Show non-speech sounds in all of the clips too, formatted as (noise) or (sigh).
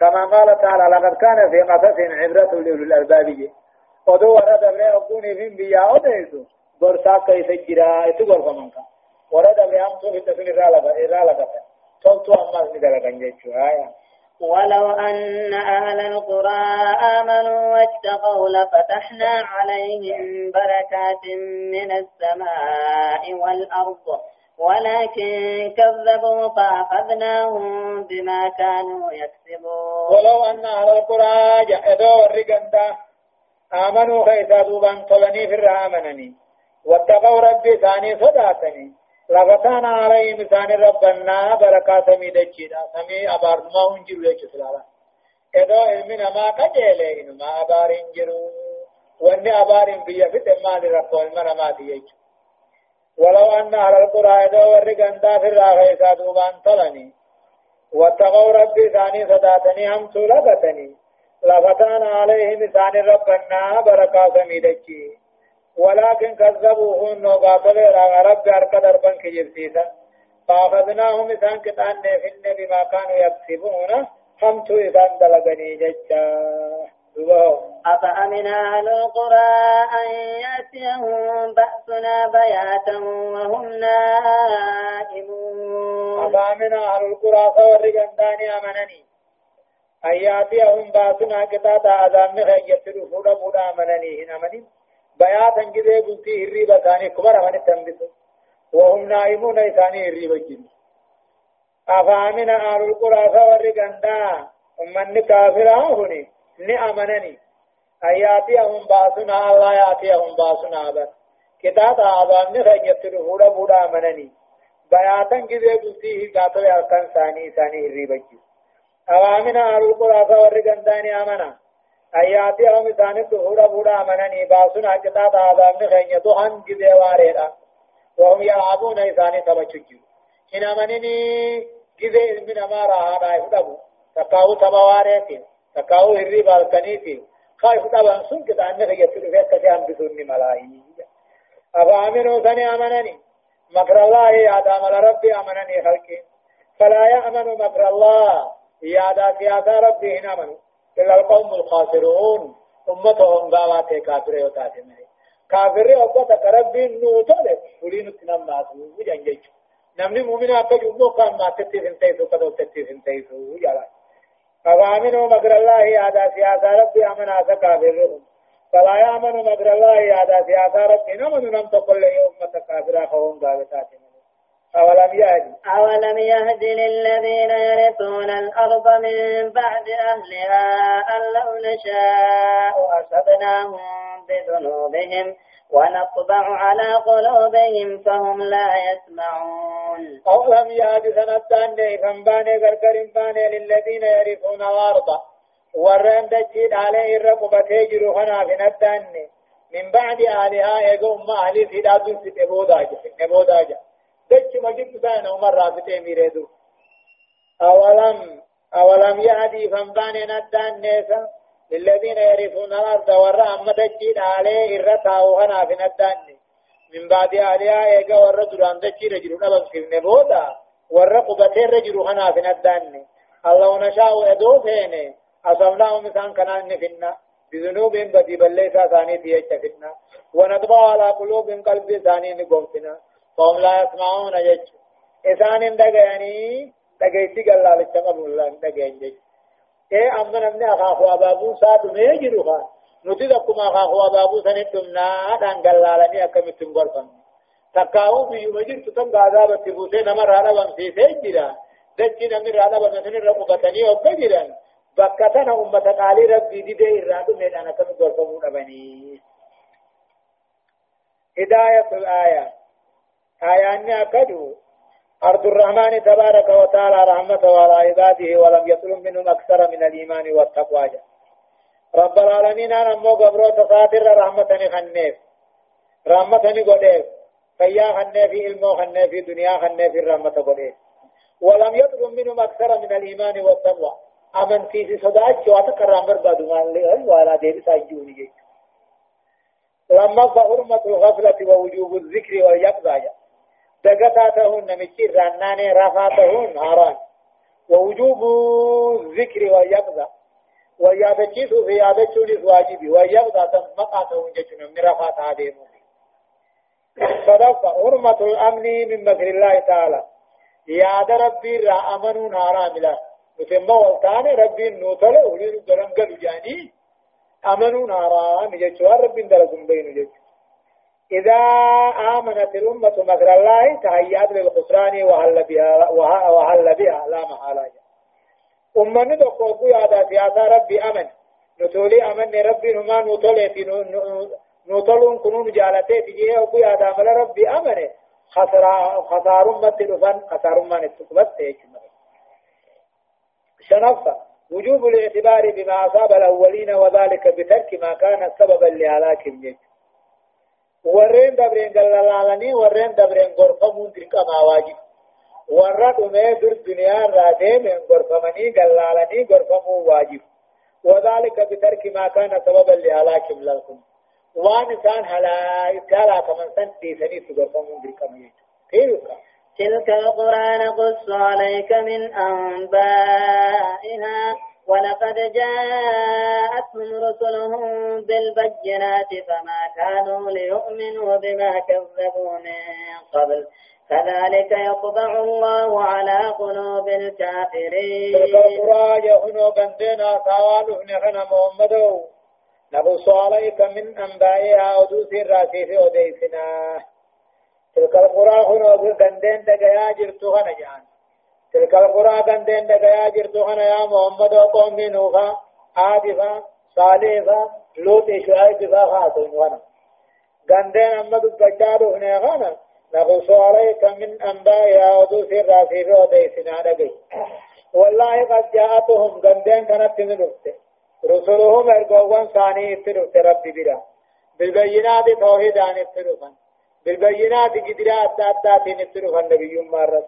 كما قال تعالى لقد كان في قصص عبرة لأولي الألباب ودو ورد بلا أبوني فين بيا أديسو برسا كيف جرا إتقول فمنك ورد بلا أمسو في التسن إرالة تلتو أما سنقل كنجيشو آية ولو أن أهل القرى آمنوا واتقوا لفتحنا عليهم بركات من السماء والأرض. ولكن كذبوا فأخذناهم بما كانوا يكسبون. ولو أن أهل القرى جاءوا الرقندا آمنوا خيسا دوبان طلني في الرامنني. واتقوا ربي ثاني صداتني. لفتانا عليهم ثاني ربنا بركات ميدجينا سمي أبار ما هنجر ليش سلالا. إذا علمنا ما كجيلين ما أبار انجروا وإني أبار بيا في تمال ربو المرا ما ديجوا ولو أن أهل القرى يدو ورقندا في الراغيسا دوبان طلني. واتقوا ربي ثاني صداتني هم سلبتني لفتان عليهم ثاني ربنا بركات ميدجي ولكن كذبوهن وقاتل رب أركض دربا كجبسيسا فأخذناهم إذان كتان نفن بما كانوا يكسبون. همت إذان دلقني ججا. أفأمن أهل القرى أن يأتيهم بأسنا بياتا وهم نائمون؟ أفأمن أهل القرى صور جنداني أمنني. أن يأتيهم بأسنا كتاتا أذان مخيّة رفودا مودا أمنني. هنا أمني. بياتا جذي قلتي هريبا ثاني كبر من التنبس وهم نائمون إثاني هريبا جذي أفأمن أهل القرى صور جندان ومن كافرا هني. Ni amanani ayyaatiyahum baasuna allah yaatiyahum baasuna abad kitaaba abaamni keenyatti dhufuudha buudha amanani bayaatan gizee bultii gaatole halkan isaanii isaanii hirriibachis awaamina ahlul quraasa warri gandaani amana ayyaatiyahum isaanii dhufuudha buudha amananii baasuna kitaaba abaamni keenya duhan gizee waareedha وهم يلعبون إذاني تبچجو إن أمنني جزء من ما راه يفدبو تقاو تبواريتين تكاو هري بالكنيتي. خايف طبعا سن كده أنك يتلو فيك كتان بسني ملاهي أفا أمنوا ثني أمنني. مكر الله يا دام ربي أمنني خلقي. فلا يأمن مكر الله. يا دا سياسة ربي هنا أمنوا إلا القوم الخاسرون. أمتهم غاوات كافر يوتاتي كافر أبوتك ربي نوتو ولين تنماتو وجنجيش نمني مؤمن أبا جمو كان ما تتفن تيسو. كدو تتفن تيسو. وجالا. أفامنوا مكر الله هذا سياسة ربي أمن هذا كافرهم فلا يأمن مكر الله هذا سياسة ربي. نمن نم تقول لي أمة كافرة خوهم قابتات أولم يهد؟ أولم يهد للذين يرثون الأرض من بعد أهلها أن لو نشاء أصبناهم بذنوبهم. ونطبع على قلوبهم فهم لا يسمعون. أو لم يهد سنتان فنباني غرغر باني للذين يرثون الأرض. ورن دجيد عليه الرقبة تجر هنا في نتان من بعد آلها يقوم ما أهلي في دادون في نبوداجة في نبوداجة. دج مجد بان عمر رابطة ميريدو أولم أولم يهدي فنباني نتان نيسا للذين يرثون الأرض ورا أما تجيد عليه الرتا وهنا في نداني من بعد أهلها إيقا ورا دران تجيد رجلون بمسكرن بودا ورا قبتين رجل هنا في نداني الله نشاء أدو فيني أصبناهم مثلا كنان نفنا. بذنوبهم بدي بليسا ثاني تيجتفنا ونطبع على قلوبهم قلب ثاني نقومتنا فهم لا يسمعون جج إسان دقياني دقيتي قال الله لتمام الله دقيان جج إيه أما نمني أخاف وابابو ساد ميجر خان۔ نتي دكما أخاف وابابو سنتم نا دان قلالني أكمتم غرفن تكاو بيو مجر تتم غاذابة تبوسي نمر هذا بمسي سيجرا دجي نمر هذا بمسن رقبتني وبجرا بكتنا أمة قالي ربي دي دي إرادو ميدانا كم غرفمون أبني هداية الآية آياني أكدو أرض الرحمن تبارك وتعالى رحمة على عباده ولم يطلب منهم أكثر من الإيمان والتقوى. رب العالمين أنا مو قبرو تصادر رحمة خنيف رحمة قديف فيا خنيف علمو خنيف دنيا خنيف الرحمة قديف ولم يطلب منهم أكثر من الإيمان والتقوى. أمن في صداك جواتك الرحمة بدوان لأي ولا دير ساجوني لما فحرمة الغفلة ووجوب الذكر واليقظة. دقتا تهون نمشي رناني رفا تهون حرام ووجوب الذكر واليقظة. ويادتشيس في يادتشوني واجبي. واليقظة تمقى تهون جتنا من رفا تهدين صدق حرمة الأمن من مكر الله تعالى. يا ربي را أمنون حرام له وتم والتان ربي نوتل ولين درم قالوا جاني. أمنون حرام جتوا ربي درجم بين جتوا إذا آمنت الأمة مكر الله تهيأت للخسران وهل بها وهل بها لا محالة. أمني دقوقو يادا سياسة ربي أمن. نتولي أمن ربي نما نتولي في نتولون كنون جالتي تجيه أبو يادا مل ربي أمن. خسر خسار أمت دفن خسار أمت نتقبت شنفة وجوب الاعتبار بما أصاب الأولين وذلك بترك ما كان سببا لهلاكهم warreen dabreen gallalaalanii warreen dabreen gorfamuun dirqamaa waajib warra dhumee dur duniyaa irraa deemeen gorfamanii gallaalanii gorfamuu waajib وذلك بترك ما كان سببا لهلاكهم لكم وان انسان هلاك هلاك من سن ديسني سغرفمون بركم يجي تلك القرآن قص عليك من أنبائها ولقد جاءتهم رسلهم بالبينات فما كانوا ليؤمنوا بما كذبوا من قبل. كذلك يطبع الله على قلوب الكافرين. القرآن يهنو بندنا محمد. نبص عليك من أنبائها الراسي في أديسنا تلك القرآن هنو بندن دقيا جرتوها نجان. تلك القرى كندين دقيا جرتو خنا يا محمد وقوم نوحا عادفا صالحا لوط شعيب فا خاتون وأنا كندين أما دبجارو هنا خانا. نقص عليك من أنباء يعودو في الرافي وديسنا دقي والله قد جاءتهم كندين كانت تنرفت رسلهم ارقوان ثاني اترفت ربي برا بالبينات توحيدان اترفن بالبينات قدرات تاتاتين اترفن نبي مرس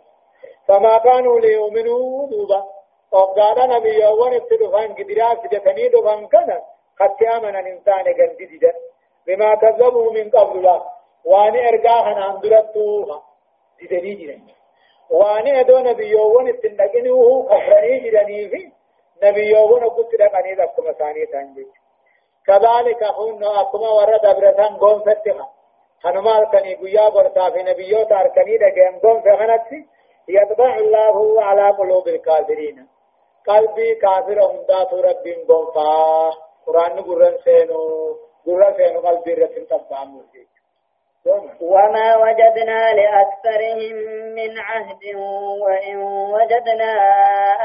فما كانوا ليؤمنوا دوبا. وقال نبي يوان ابتدفان قدرا سجتني دفان كان خط آمنا الإنسان قد بما كذبوا من قبل لا. واني ارقاها ناندرتوها جدني جدا واني إدو نبي يوان ابتدقني وهو كفرني جدني في نبي يوان قلت لقني لكم ثاني تنجي كذلك هن أكما ورد أبرتان قوم فتخا خنمال كني قيا برتا في نبيوت أركني دقيم قوم فغنتي. يطبع الله على قلوب الكافرين. قلبي كافر هندات رب قنفا قرآن قرآن سينو. قرآن سينو قلبي رسل تبع مرسيك وما وجدنا لأكثرهم من عهد وإن وجدنا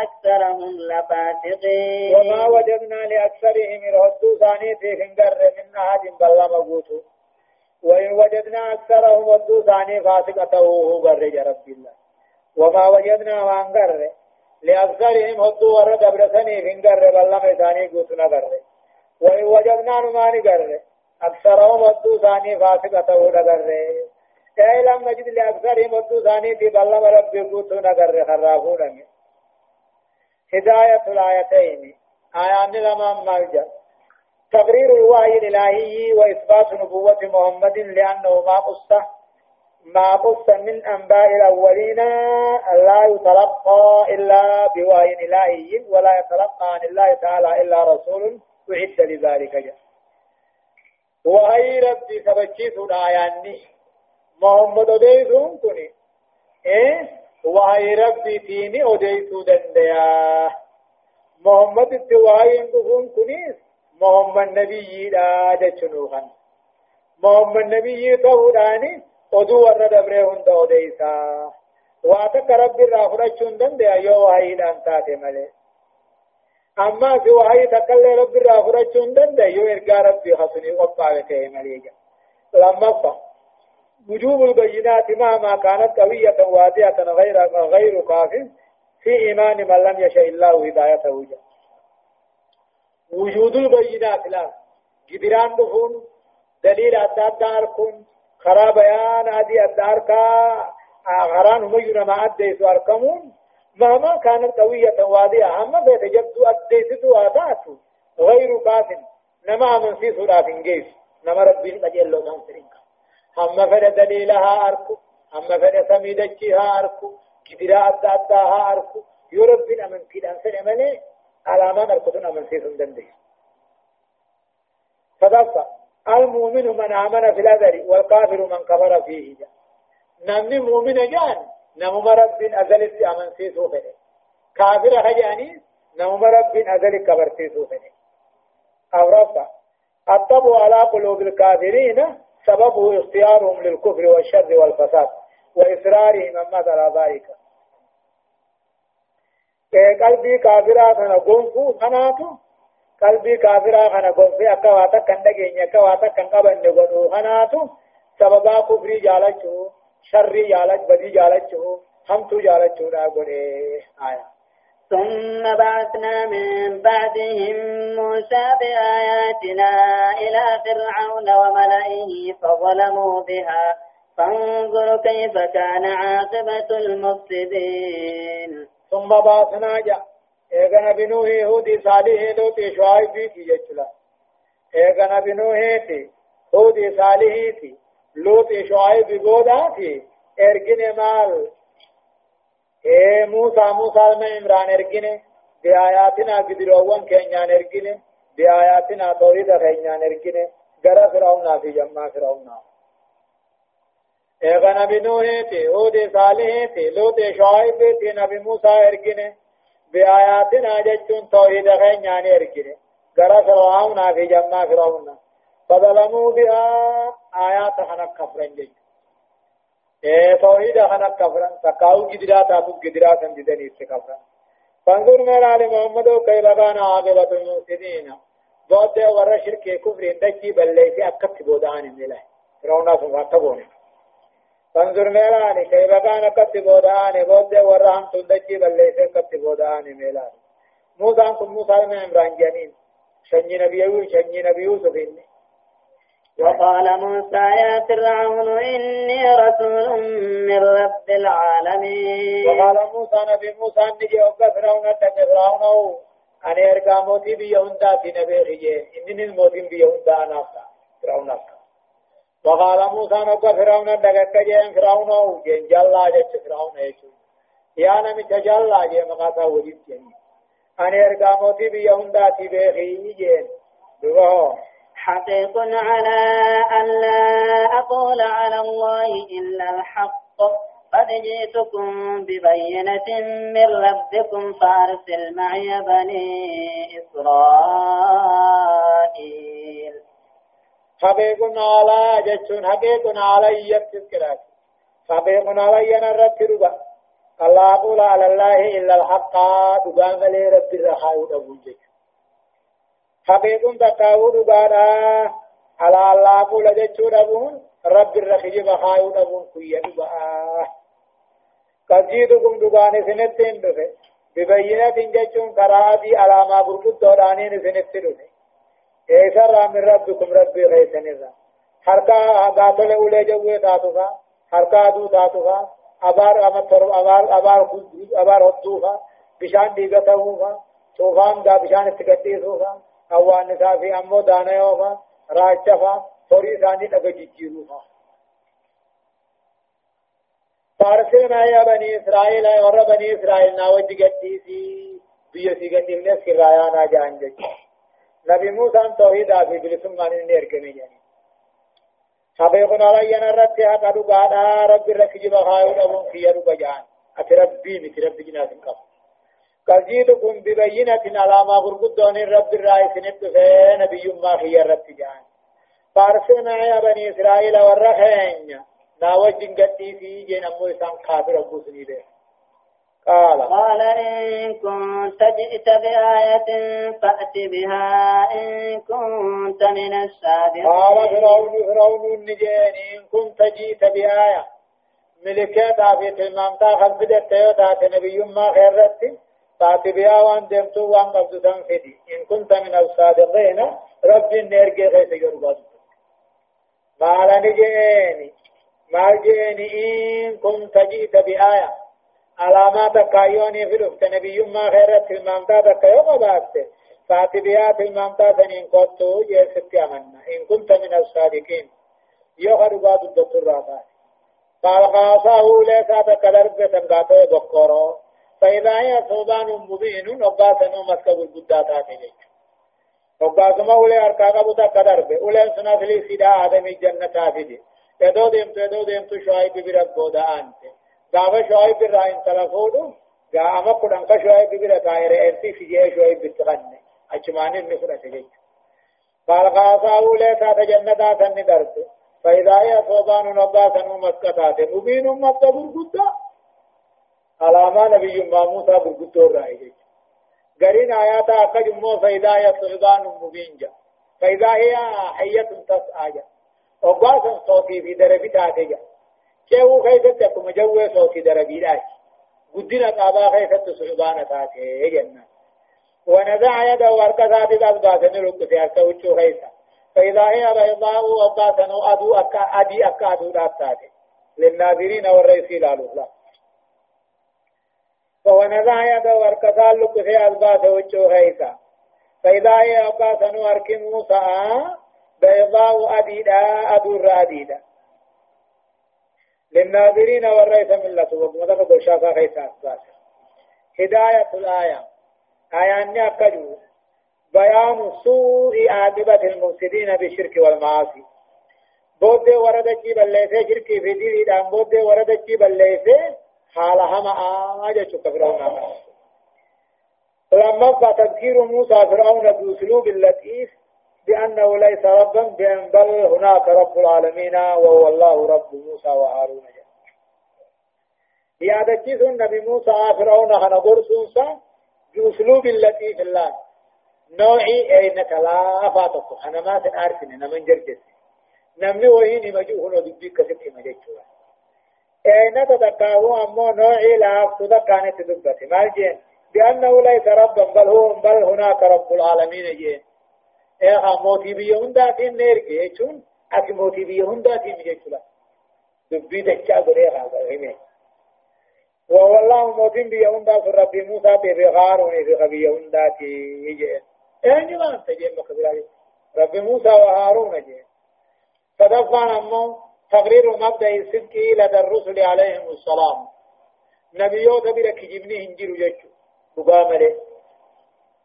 أكثرهم لفاسقين. وما وجدنا لأكثرهم ردوا ثاني في خنقر من عهد بلا مقوتو وإن وجدنا أكثرهم ردوا ثاني فاسقته هو برج رب الله. وما وجدنا وانقر لأكثرهم هدو ورد أبرسني فنقر بلما ثاني قوتنا قر وإن وجدنا نماني قر أكثرهم هدو ثاني فاسقة ودا قر أي لم نجد لأكثرهم هدو ثاني في بلما ربي قوتنا قر خرافون هداية الآيتين. آيان لما مرجع تقرير الوحي الإلهي وإثبات نبوة محمد لأنه ما قصة. ما قص من أنباء الأولين لا يتلقى إلا بوحي إلهي ولا يتلقى عن الله تعالى إلا رسول أعد لذلك. جاء وهي ربي سبجيس الآياني محمد أديسون كني إيه؟ وهي ربي تيني أديسو دنديا. محمد التواهي انقفون كنيس محمد نبي لا جتشنوخن محمد نبي تهوداني warra dabree hunda odeysaa waa takka rabbi irraa fudhachuu hin dande'a yoo wahayiidhaan taate malee ammaas wahayii takkallee rabbi irraa fudhachuu hin dande'a yoo ergaa rabbii hasunii qophaa'e ta'e malee lammaffaa وجوب البينات مهما كانت قوية واضحة غير غير كاف في إيمان من لم يشاء الله هدايته جاء وجود البينات لا قدران دفون دليل أساد داركم خرا بيان ادي الداركا غران هم ينما اديس اركمون مهما كانت قوية واضحة اما بيتجبدو اديسدو اتاتو غير كاف نما من في سورة انجيس نما ربين أجل لو نام سرين هم فد دليلها اركو أما فلا سميدتشي ها أركو كدرا أدى أدى ها أركو يرب أمن في أنسان أمني على ما نركضون أمن سيسن دندي فدفع المؤمن من آمن في الأذر والكافر من كفر فيه. نمني مؤمن جان نمو رب أزلت أمن سيسو فيه كافر هجاني نمو رب أزلت كبر سيسو فيه أو رفع الطبع على قلوب الكافرين سببه اختيارهم للكفر والشر والفساد وإصرارهم أما على ذلك. قلبي كافرا كان غنفو خناتو قلبي كافرا كان غنفو أكا واتا كان دقين أكا واتا كان قبن نغنو خناتو سببا كفري جالچو شري جالچ بدي جالچو همتو جالچو دا آية ثم بعثنا من بعدهم موسى بآياتنا إلى فرعون وملئه فظلموا بها. فانظر كيف كان عاقبة المفسدين. ثم بعثنا جاء ايغنا بنوه هودي صالح لوط شعيب في جچلا ايغنا بنوه تي هودي صالح تي لوط شعيب بودا تي ارگن مال اے موسى موسى ما عمران ارگن بآياتنا قدروان كينيان ارگن بآياتنا توحيد كينيان ارگن غرا فرعون في جمع فرعون ايغا نبي نوح تي هود صالح تي لوط شعيب تي نبي موسى ارگن بآياتنا جچون توحيد كينيان ارگن غرا فرعون في جمع فرعون. فظلموا بها آيات حنك كفرن جيش. إيه توحيد خنا كفرا تكاو جدرا تابو جدرا سنجدني استكفرا فانظر ميرا محمد كيف كان عاقبة المفسدين. بود ور شرك كفر دچي بللي في أكت بودان ملا رونا سمعتبون فانظر ميرا كيف كان اكت بودان بود ور هم تدچي بللي في اكت بودان ملا موسى كن موسى عمران جنين شنجي نبيو شنجي نبيو سبين وقال موسى يا فرعون إني رسول من رب العالمين وقال موسى نبي موسى نجي وقع فرعون تجي فرعون أنا أرجع موتي بيهوندا في نبي خيه إنني الموتي بيهوندا أنا فرعون وقال موسى نبي فرعون دعك جين فرعون جين جلا جت فرعون يجو يا نمي تجلا جين مقاتا وجد جين أنا أرجع موتي بيهوندا في بيخي جين دوه حقيق على أن لا أقول على الله إلا الحق. قد جئتكم ببينة من ربكم فأرسل معي بني إسرائيل. حقيق على جتون حقيق علي يتذكرات حقيق علي نرد ربا الله أقول على الله إلا الحق دقام لي رب الرحاء أبو جيك حقيقون تقاو دبانا على الله قول جتشو دبون رب الرخي بخايو دبون كوية دبا قد جيتكم دباني سنتين دفه ببينة جتشون كرادي على ما برقود دورانين سنتين دفه ايسا رام ربكم ربي غيثن الرا حركا قاتل اولي جوه تاتوفا حركا دو تاتوفا ابار امت ابار ابار ابار هدوفا بشان ديگتاوفا طوفان دا بشان استقديسوفا اوان نساء في امو دانا يوفا راجفا فوري ثاني لغا جيجيروفا فارسلنا يا بني اسرائيل يا بني اسرائيل ناوج گتيسي بيو سي گتيم نے سرايا نا جان جي نبي موسى توحيد ابي بلسم مان نير كمي جاني سبيقون علي أنا رت هذا دغا رب ركجي بخايو دبون في يرو بجان اتربي متربي جناس كف قجيتكم ببينة على ما غرقدون الرب الرائي سنت في نبي ما هي الرب جان. فارسلنا يا بني إسرائيل والرخين ناوجن قدي في جين أمو إسان كافر أبو سنيده قال. قال إن كنت جئت بآية فأت بها إن كنت من الصادقين. قال فرعون فرعون النجين إن كنت جئت بآية. ملكات في الممتا خلفدت تيوتا نبي ما خيرت تاتي بها وان دمتو وان قبض تنفدي إن كنت من الصادقين رب نرجع غيث يربط. ما لنجيني ما جيني إن كنت جئت بآية. علامات كايوني في رفت نبي ما خيرت المامتا تكيو قبات فاتي بها في المامتا إن كنت جيست أمنا إن كنت من الصادقين يخرج بعض الدكتور رابط فالغاصه ليس تكدرب سنقاته بكورو فإذا هي ثوبان مبين وقاسنو مسك بالبداتات إليك وقاسما أولي أركاك بوتا كدرب أولي سنة لي سيدا آدمي جنة تافدي يدو ديمتو يدو ديمتو شعيب برب بودا أنت قاف شعيب الرائن تلفودو قاما قدنك شعيب برب تاير أنتي في جيه شعيب بتغني أجماني النفرة إليك فالغاصه ليس تجنة سن درب فإذا هي ثوبان وقاسنو مسكتات مبين مبتا برقودا علامة نبي موسى برغتو رأي قرين آيات أكد مو فإذا يصعبان مبين جا فإذا هي حية تسعى جا وقاسا صوتي في دربي تاتي خيست يكم جوه صوتي دربي لاش قدنا قابا خيست صعبان تاتي جنة ونزع يده وركزات الأسباس نلق في أركا وچو خيسا فإذا هي بيضاء وقاسا أدو أكا أدي أكا أدو تاتي للناظرين والرئيسي لالو فونزع يده لك في ألباس وجه خيسا فإذا هي أوقات نورك موسى بيضاء أديدا أدور أديدا للناظرين والرئيس من الله وقمتك بشافة خيسا أسباس هداية الآية. آية أني أكجو بيان سوء عاقبة المفسدين بالشرك والمعاصي. بود ورد جيب الليسي شركي في دين بود ورد جيب الليسي حال هما آجا شك فرعون لما فتذكير موسى فرعون بأسلوب اللطيف بأنه ليس ربا بأن بل هناك رب العالمين وهو الله رب موسى وهارون يا دكيس النبي موسى فرعون هنقر سنسا بأسلوب اللطيف الله. نوعي أين كلا فاتك. أنا ما تنعرفني نمن جرجس. نمني وهيني مجوه ندبي كسب مجوه أين تتكاهو أمو نوعي لا تتكاني تدبتي مال جين بأنه ليس ربا بل هو بل هناك رب العالمين جين إيه موتي بيون داتين نيرك يجون اكي موتي بيون داتين يجون دبي دكا غري هذا هيمه والله موتين بيون دات ربي موسى بغار في غبيون داتي يجي إيه ما انت جين مخبرات ربي موسى وهارون جين فدفعنا امو تقرير مبدأ الصدق لدى الرسل عليهم السلام نبيوت بلا كجبني هنجر جيشو مقامله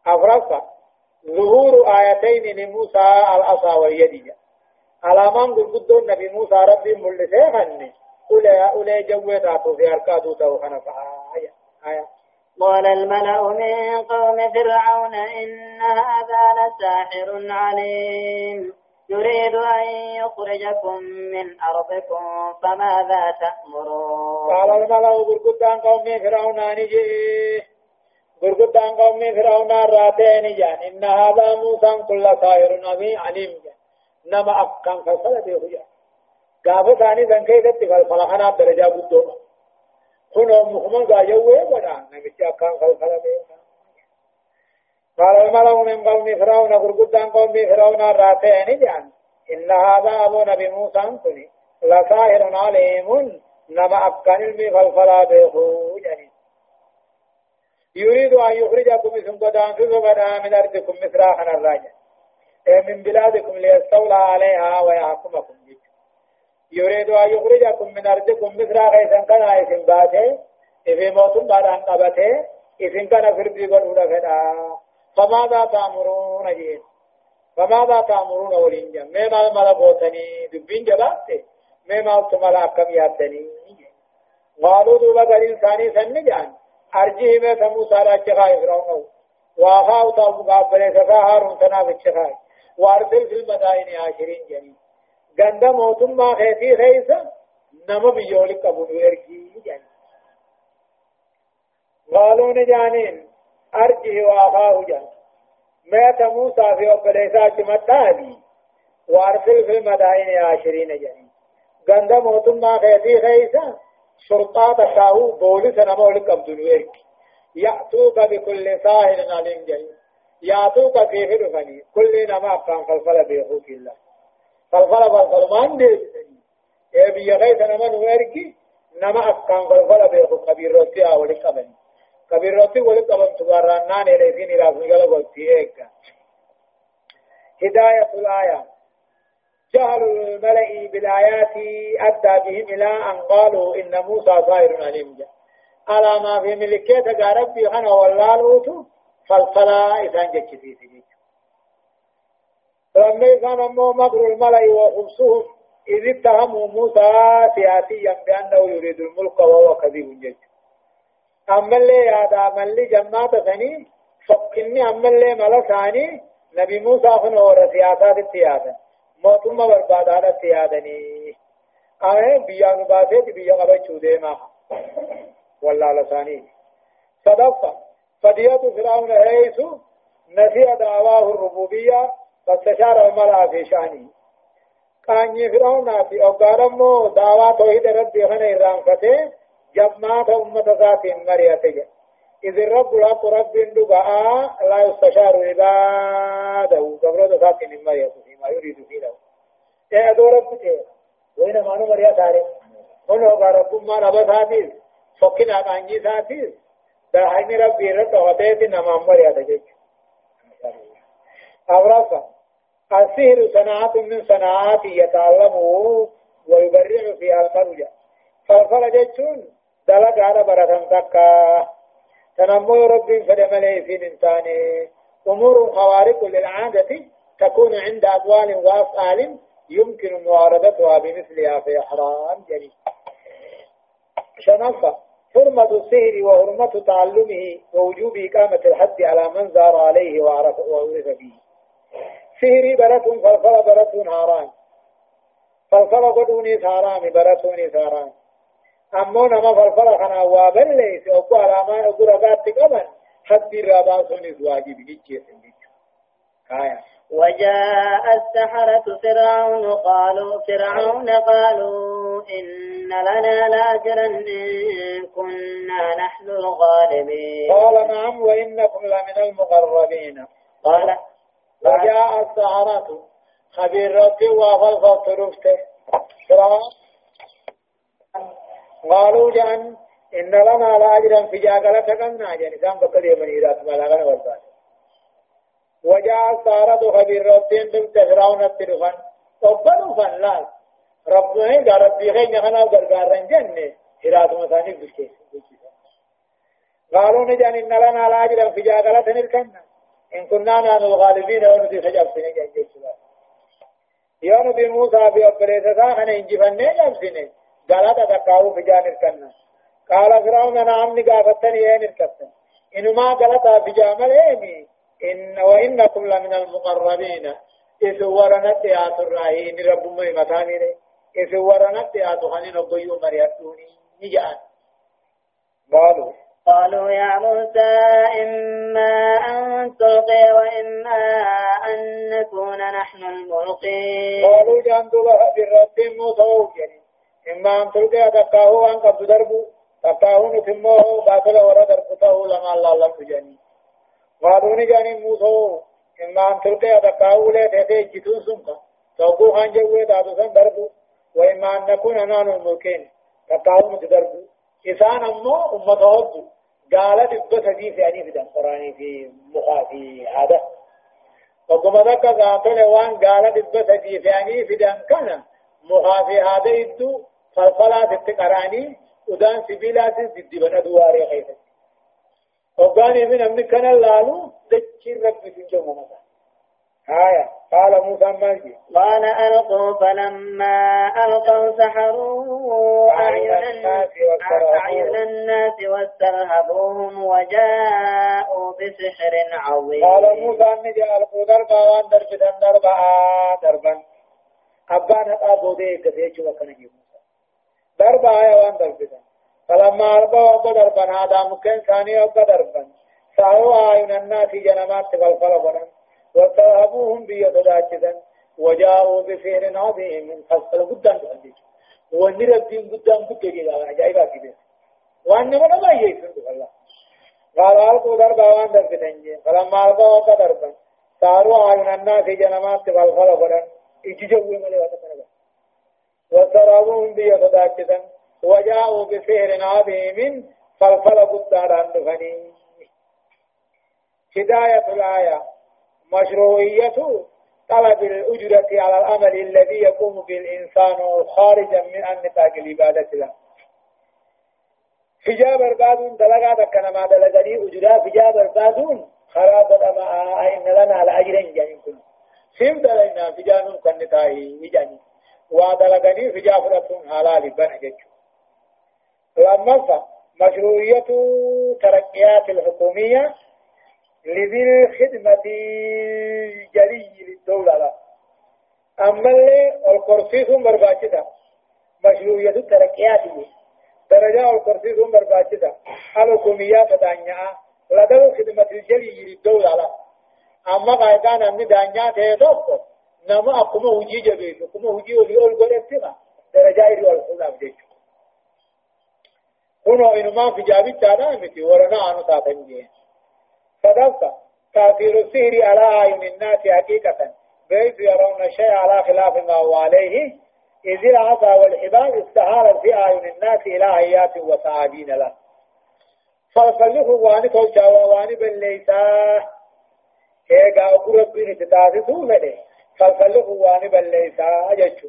أفرفا ظهور آيتين لموسى الأصى واليد على من قلت النبي موسى ربي ملسي خني أولي أولي جويتاتو في أركاتو توخنا فآية آية قال الملأ من قوم فرعون إن هذا لساحر عليم. يريد أن يخرجكم من أرضكم فماذا تأمرون؟ قال الملأ بركضان قوم فرعون نجي. بركضان قوم فرعون راتين جان إن هذا موسى كل نبي عليم جان نما أكام فصل به جان قاف ثاني ذنكي ذاتي فلخنا درجة بدوما كنوا محمد قاجوه ودان نمشي أكام فصل به قال الملأ من قوم فرعون غرقدان قوم فرعون راتين جان إن هذا أبو نبي موسى كني لساهر عليم نما أبكان المي فالفلا بيخو جاني يريد أن يخرجكم اسم قدام غدا من أرضكم مصراحا الراجع من بلادكم ليستولى عليها ويحكمكم جيك يريد أن يخرجكم من أرضكم مصراحا إذن كان اسم باته إذن موتم بعد أن قبته. إذن كان فربي قدونا فدا فماذا تأمرون جين فماذا تأمرون ولين جن ما ما ملا بوتني دبين جبات ما ما تملا كم ياتني قالوا دوبا قال إنساني سن جان أرجيه ما تمو سارا جغاي فرعون. وافاو تاو مقابل سفا هارون تناف الشغاي وأرسل في المدائن عاشرين جنين غند موتم ما خيتي خيسا نما بيولك أبو نويركي جنين قالوا نجانين أرجه وآخاه جان مات موسى في أبليسا جمتاني وأرسل في المدائن عشرين جاني غند موتم ما خيتي خيسا شرطات تاهو بوليس نمول قبضنويك يأتوك بكل ساهل عليم جاني يأتوك في فرفني كل نما كان فلفل بيخوك الله فلفل فلفل ما عندي إيه بيغيث نما نويركي نما كان فلفل بيخوك. بيروتي أولي قبني كبيرتي ولد قبل تبارنان إليسين إلى فنجل قلتي إيكا هداية الآية. جهل الملأ بالآيات أدى بهم إلى أن قالوا إن موسى صائر عليم. جاء على ما في ملكية ربي أنا والله فالصلاة إذا جتشي في لما كان أمه مكر الملأ وخبصهم إذ اتهموا موسى سياسيا بأنه يريد الملك وهو كذب جد أما اللي يادا أما اللي جماعة ثاني فكني أما اللي ملا ثاني نبي موسى فنور سياسات السياسة موتما بربادات السيادني آه بيا مباسط بيا قبچو دي ما والله لساني صدق فدية فرعون حيث نسي دعواه الربوبية فاستشار الملأ في شأنه كان فرعون في أقارمو دعوة توحيد ربي خنا إرانفته جماعة أمة ذات مريته إذ الرب الحق رب دعاء لا يستشار عباده قبل ذات مريته فيما يريد فيه إيه أدو رب تيه وين ما نو مريا ساري هو رب ما رب ذاتي. فكنا كانجي ذاتي. ده ربي رب وتيه نما مريا تجيك أورافا السحر صناعة من صناعات يتعلمه ويبرع فيها المرجع فالفل جتون دلق على برة تكا تنمو رب فدملي في انسانه أمور خوارق للعادة. تكون عند أقوال وأفعال يمكن معارضتها بمثلها في إحرام جليل شنفة حرمة السهر وحرمة تعلمه ووجوب إقامة الحد على من زار عليه وعرف وعرف به سهري برتون فلفل برتون هاران فلفل قدوني ثارامي برتوني ثاران أمو نما فلفل خنا وابن ليس أبو علاما أبو رقات تقبن حد الراباسون واجب جيجي آية وجاء السحرة فرعون قالوا فرعون قالوا إن لنا لاجرا إن كنا نحن الغالبين. قال نعم وإنكم لمن المقربين. قال وجاء السحرة خبير ربي وافل فرفته قالوا جان إن لنا لاجرا في جاغلة كنا جان كان بكري من إيرات ملاغنا والبان وجاء السحرة خبير ربي أنتم تفرعون التلفن وبنوا فنلال ربنا ربي خين يخنا وقرقارن جنة إيرات مثاني بلكيس قالوا نجان إن لنا لاجرا في جاغلة نركنا إن كنا نحن الغالبين ونبي خجبسنا جنجي يا نبي موسى في أبريسة خنا إنجفنة جبسنا قالت تقاو في جانب كنا قال فرعون نعم نقافتني اين الكفتن إنما قالت في جامل ايمي إن وإنكم لمن المقربين. إذ ورنت يا الراهين رب مهمتاني إذ ورنت يا تخنين أبيو مريتوني نجان قالوا. قالوا يا موسى إما أن تلقي وإما أن نكون نحن الملقين. قالوا جاندوا بالرب موسى وجري إما أن تلقي تقاه أن قد تقاه نتمه باطل ورا دربته لما الله لم تجاني قالوا نجاني موسى إما أن تلقي تهتي جتون سنك توقو خان جوه دادو سن دربوا وإما أن نكون نحن الملقين تقاه نتدربوا إسان أمو أمته قال دبة دي في أني في القرآن في مخافي هذا وقم ذكا ذاتل وان قال دبة دي في في كان مخافي هذا يدو فالفلا تتقراني ودان سبيلات ضد بنا دواري خيث وقاني من أمن كان اللالو دكي رب في جمعنا آية قال موسى مالجي قال ألقوا فلما ألقوا سحروا أعين الناس واسترهبوهم وجاءوا بسحر عظيم قال موسى أني ألقوا دربا وان دربا دربا دربا أبان هتا بودي كثير وكان موسى دربا وان دربا فلما ألقوا أبا دربا هذا مكان ثاني أبا دربا سعوا أعين الناس جنمات فالفل وتوهبوهم بيتداجدا وجاءوا بسحر عظيم. من فصل قدام تحديد. ونرى الدين قدام جدا عجائبا كده. وأن من الله يسند الله قال ألقوا دربا وان دربتنجي فلما ألقوا وقا دربا صاروا عين الناس جنمات فالفل قرن اججوا ملي وتكنبا وسرابوهم بيتداجدا وجاءوا بسحر عظيم فالفل قدام دفنين هداية الآية. مشروعية طلب الأجرة على العمل الذي يقوم به الإنسان خارجا من نطاق العبادة له. فجاء بربادون دلقا تكنا ما دلقني أجرة فجاء بربادون خراب الأماء إن لنا لأجر جانين كنا سيم دلقنا فجاء نمكن نتاهي جانين ودلقني فجاء فرطون حلال بنا لما مشروعية ترقيات الحكومية لذي الخدمة الجلي للدولة أما اللي القرصيص برباجدة مشروعية الترقيات درجة القرصيص برباجدة الحكوميات دانيا لدى الخدمة الجلي للدولة أما قاعدان أمي دانيا تهدوك نما أقوم وجي جبيت أقوم وجي ولي أول قرأتنا درجة إلي والخلام ديك كنو إنما في جابي تانا متي ورنا عنو تاتنجي صدقت تأثير السهر على أعين الناس حقيقة بيت يرون شيء على خلاف ما هو عليه إذ العصا والحبال استعار في أعين الناس إلى هيات وسعادين له فالفلح واني توجا واني بالليسا هيغا قرب بن تتاسسو فده فالفلح واني بالليسا أججو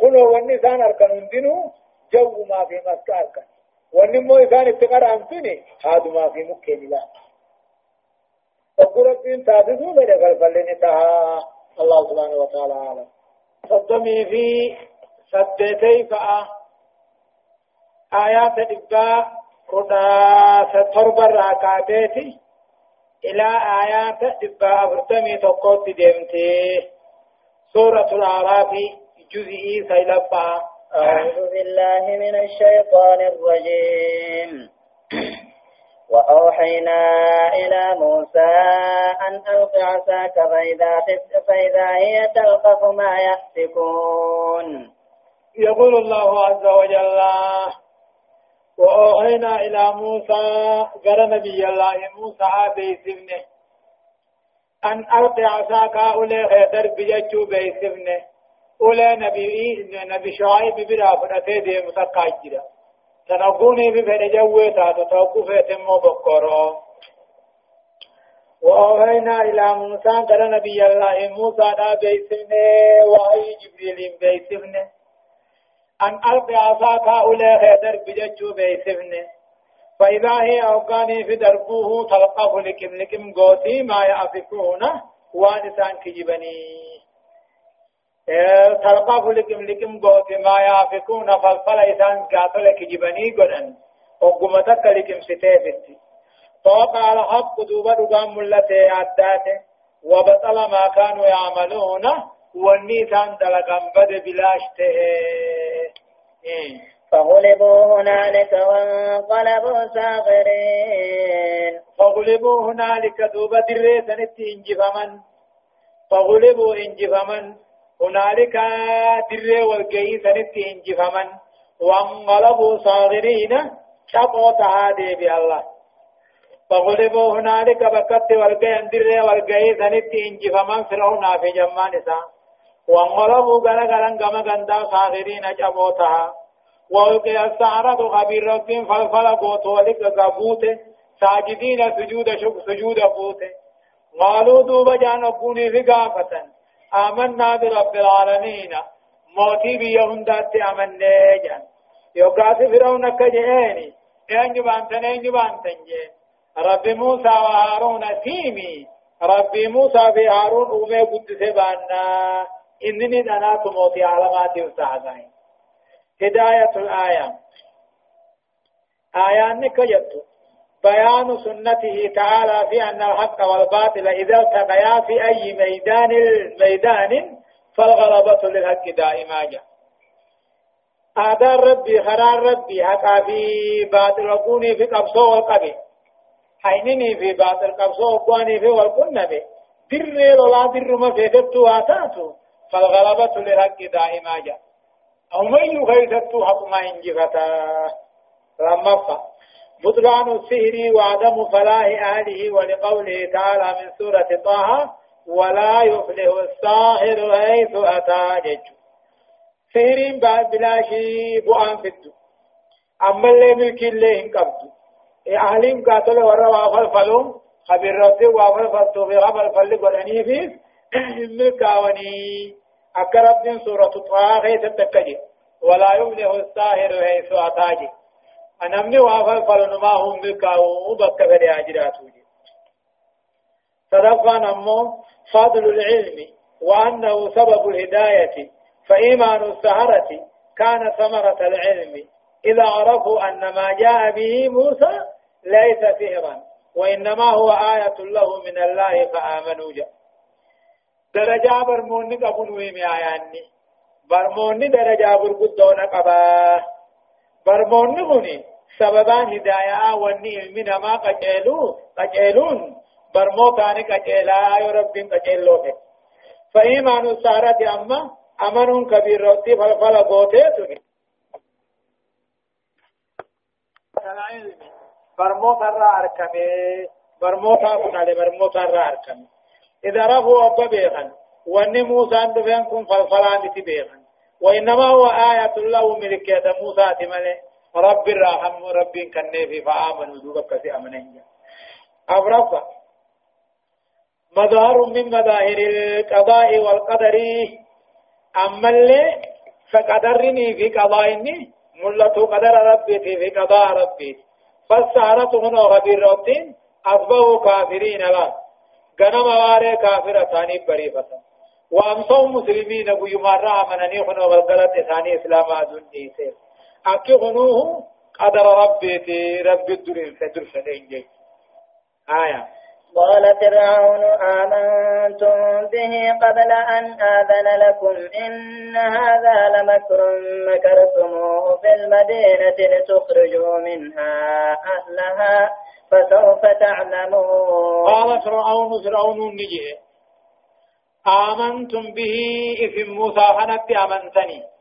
كنو والنسان أركن دينو جو ما في مسكا أركن ونمو إذا اتقر أنتني هذا ما في مكين لا وقرب تابدو بدا فلفلن تها الله سبحانه وتعالى عالم صدمي في سدتي فأ آيات إبقاء كنا ستربى الركعتين إلى آيات إبقاء أفرتمي تقوت ديمتي سورة الأعراف جزئي سيلبا أعوذ بالله من الشيطان الرجيم. وأوحينا إلى موسى أن ألق عصاك فإذا, فإذا هي تلقف ما يأفكون يقول الله عز وجل وأوحينا إلى موسى قال نبي الله موسى بيسفنه أن ألق عصاك أولي خيدر بججو بيسفنه أولي نبي نبي شعيب بلا فرأتي دي متقاجرة تنقوني بفر جوه تاتو توقف تمو بكرو. وأوهينا إلى موسى قال نبي الله موسى دا بيسمني وحي جبريل بيسمني. أن ألقي عصاك أولي خيدر بججو بيسمني. فإذا هي أوقاني في دربوه تلقف لكم لكم قوتي ما يأفكون وانسان كجبني. تلقاف لكم لكم قوت ما يافكون فالفل إسان قاتل كجبني قدن. وقمتك لكم ستيفتي فوقع الحق دوبا دقام ملتي عداته وبطل ما كانوا يعملون. والنيسان دلقم بد بلاشته فغلبوا هنالك وانقلبوا ساغرين. فغلبوا هنالك دوبا دريسن انجفمن فغلبوا انجفمن هنالك در والقي سنت انجفمن. وانقلبوا صاغرين شقوا تهادي بالله. فغلبوا هنالك بكت والقي در والقي سنت انجفمن. فرعون في جمان سا. وانقلبوا غلا غلا غما غندا صاغرين شقوا والقي السعرة خبير رب فالفل قوت ولك قبوت ساجدين سجود شك سجود قوت قالوا دوب جان أبوني في قافة. آمنا برب العالمين. موتي بيهم دات آمنا جان يوقات فرعون كجهيني انجو بانتن انجو بانتن جين رب موسى وهارون تيمي رب موسى في هارون أمي قدس بانا إنني دنات موتي علامات وسعدين هداية الآية آيان نكجت بيان سنته تعالى في أن الحق والباطل إذا التقيا في أي ميدان ميدان فالغلبة للحق دائما جاء آدار ربي خرار ربي حقا في باطل وقوني في قبصو والقبي. حينني في باطل قبصو وقواني في والقنبي در لولا در ما فيدتو آتاتو. فالغلبة للحق دائما جاء أو من يخيثتو حق ما انجفتا لما بطلان السهر وعدم فلاح أهله ولقوله تعالى من سورة طه ولا يفلح الساحر حيث أتى جج. بعد بلا شيء بؤان في الدو أما اللي ملك الله انقبض أهلين قاتل ورى وافل فلوم خبر ربي وافل فلتو في فلق والأنيفيس (clears throat) ملكاوني أكرب سورة طه غيث التكجي. ولا يمله الساهر حيث أتاجي أنا من وافل ما هم ملكاو بك فدي أجراتو صدقا نمو فضل العلم وأنه سبب الهداية فإيمان السهرة كان ثمرة العلم إذا عرفوا أن ما جاء به موسى ليس سهرا وإنما هو آية له من الله فآمنوا جاء درجة برموني قبل ويمي آياني برموني درجة برقدون قبا برموني مني سببان هدايا واني علمنا ما قجلو قجلون برموتاني قجلا يا رب قجلوه فإيمان السهرة أما أمن كبير روتي فالفل قوتي برموت الرا أركمي برموت أبنا لبرموت الرا أركمي إذا رفوا أبا بيغن وأن موسى عند فينكم فالفلان تبيغن وإنما هو آية الله ملكية موسى تملي رب الرحم رب كنفي فآمنوا دوبك كسي أمنين. أبرفا مظهر من مظاهر القضاء والقدر. أما اللي فقدرني في قضائني ملة قدر ربي في قضاء ربي. فالسهرة هنا غبير ربين أصبحوا كافرين لا. غنم واري كافرة ثاني بريفة وأمسوا مسلمين أبو يمارا منني هنا والغلط ثاني إسلام أدون نيسير أكي هنوه قدر ربي في رب الدرين فدر فدين آية. قال فرعون آمنتم به قبل أن آذن لكم. إن هذا لمكر مكرتموه في المدينة لتخرجوا منها أهلها فسوف تعلمون. قال فرعون فرعون نجي. آمنتم به إذ موسى خنت أمنتني.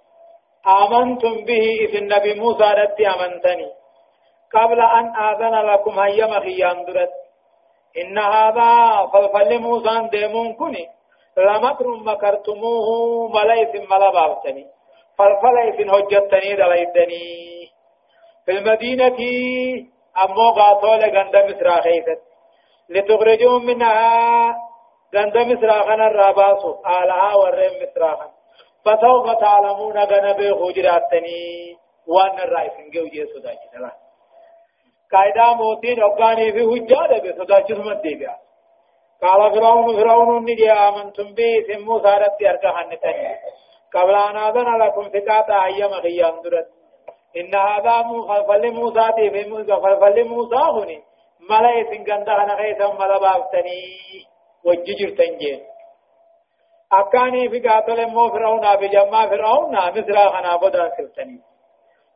آمنتم به إذ النبي موسى رت أمنتني. قبل أن آذن لكم هيا مخيان درت إن هذا فلفل موسى ديمون كني لمكر مكرتموه مليس ملبابتني. فلفل هجتني دليدني. في المدينة أمو قاتول غند مصر خيست لتخرجوا منها غند مصر خنا الراباس آلها ورم مصر فسوف تعلمون غنبه خجراتني وان الرئيس نجو جيسو داجي قاعدة موتين أبغاني في حجة ده بسدا جسم الدنيا قال فرعون فرعون نجي آمنتم به ثم سارت يرجع هنتني قبل أن آذن لكم ثقات أيام خيام درت إن هذا فل موسى تي في موسى فل موسى هني ملا يسنجند أنا خيسا ملا بافتني وججر تنجي أكاني في قاتل مو فرعون أبي جمع فرعون مثل خنا بدا سلطني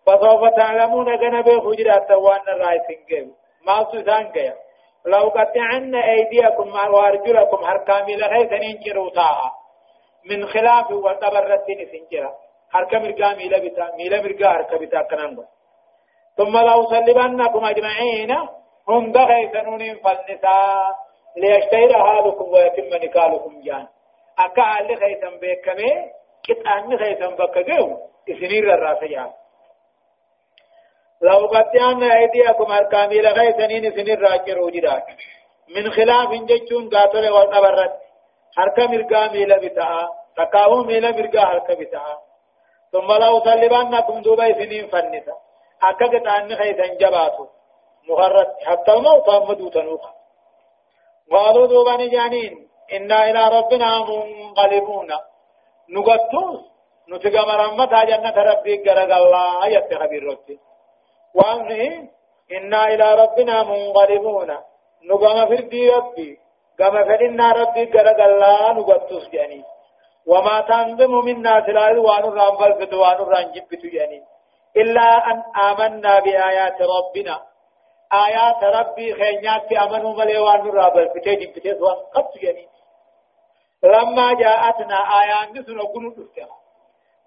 فسوف تعلمون جنب خجرات وان الرايسين جيب ما سوسان جيب لو قطعن أيديكم وأرجلكم هركامي لغيث ننجروا طاعة من خلاف وتبرتين سنجرا هركا مرقا ميلا بتا ميلا مرقا هركا بتا كنانغو ثم لو صلبنكم أجمعين هم دغيثنون فالنساء. ليشتهر هذكم ويتم نكالكم جان. أكا اللي خيثن بيكمي كتان خيثن بكجو إسنير الراسيان لو قطعن أيديكم أركامي لغيثنين سنين راجروا جداك من خلاف جتشون قاتل والنبرت حركة مرقا ميلا بتاعا تقاو ميلا مرقا حركة بتاعا ثم لو صلبانكم دوبا سنين فنسا أكاكت أن خيثن جباتو مغرد حتى الموت أمدو تنوخ قالوا دوبا نجانين إنا إلى ربنا منقلبون. نقطوس نتقى مرمتها جنة ربي قرق الله يتخبير ربي وأمنه إنا إلى ربنا منقلبون. نقام فردي ربي قام فإنا ربي قرق الله نقطس يعني وما تنظم منا سلال وان الرام فلفت وان الرام جبت يعني إلا أن آمنا بآيات ربنا. آيات ربي خينيات في أمنوا ملي وان الرام فلفت جبت وان قط يعني لما جاءتنا آيات نسنا قنوت استمع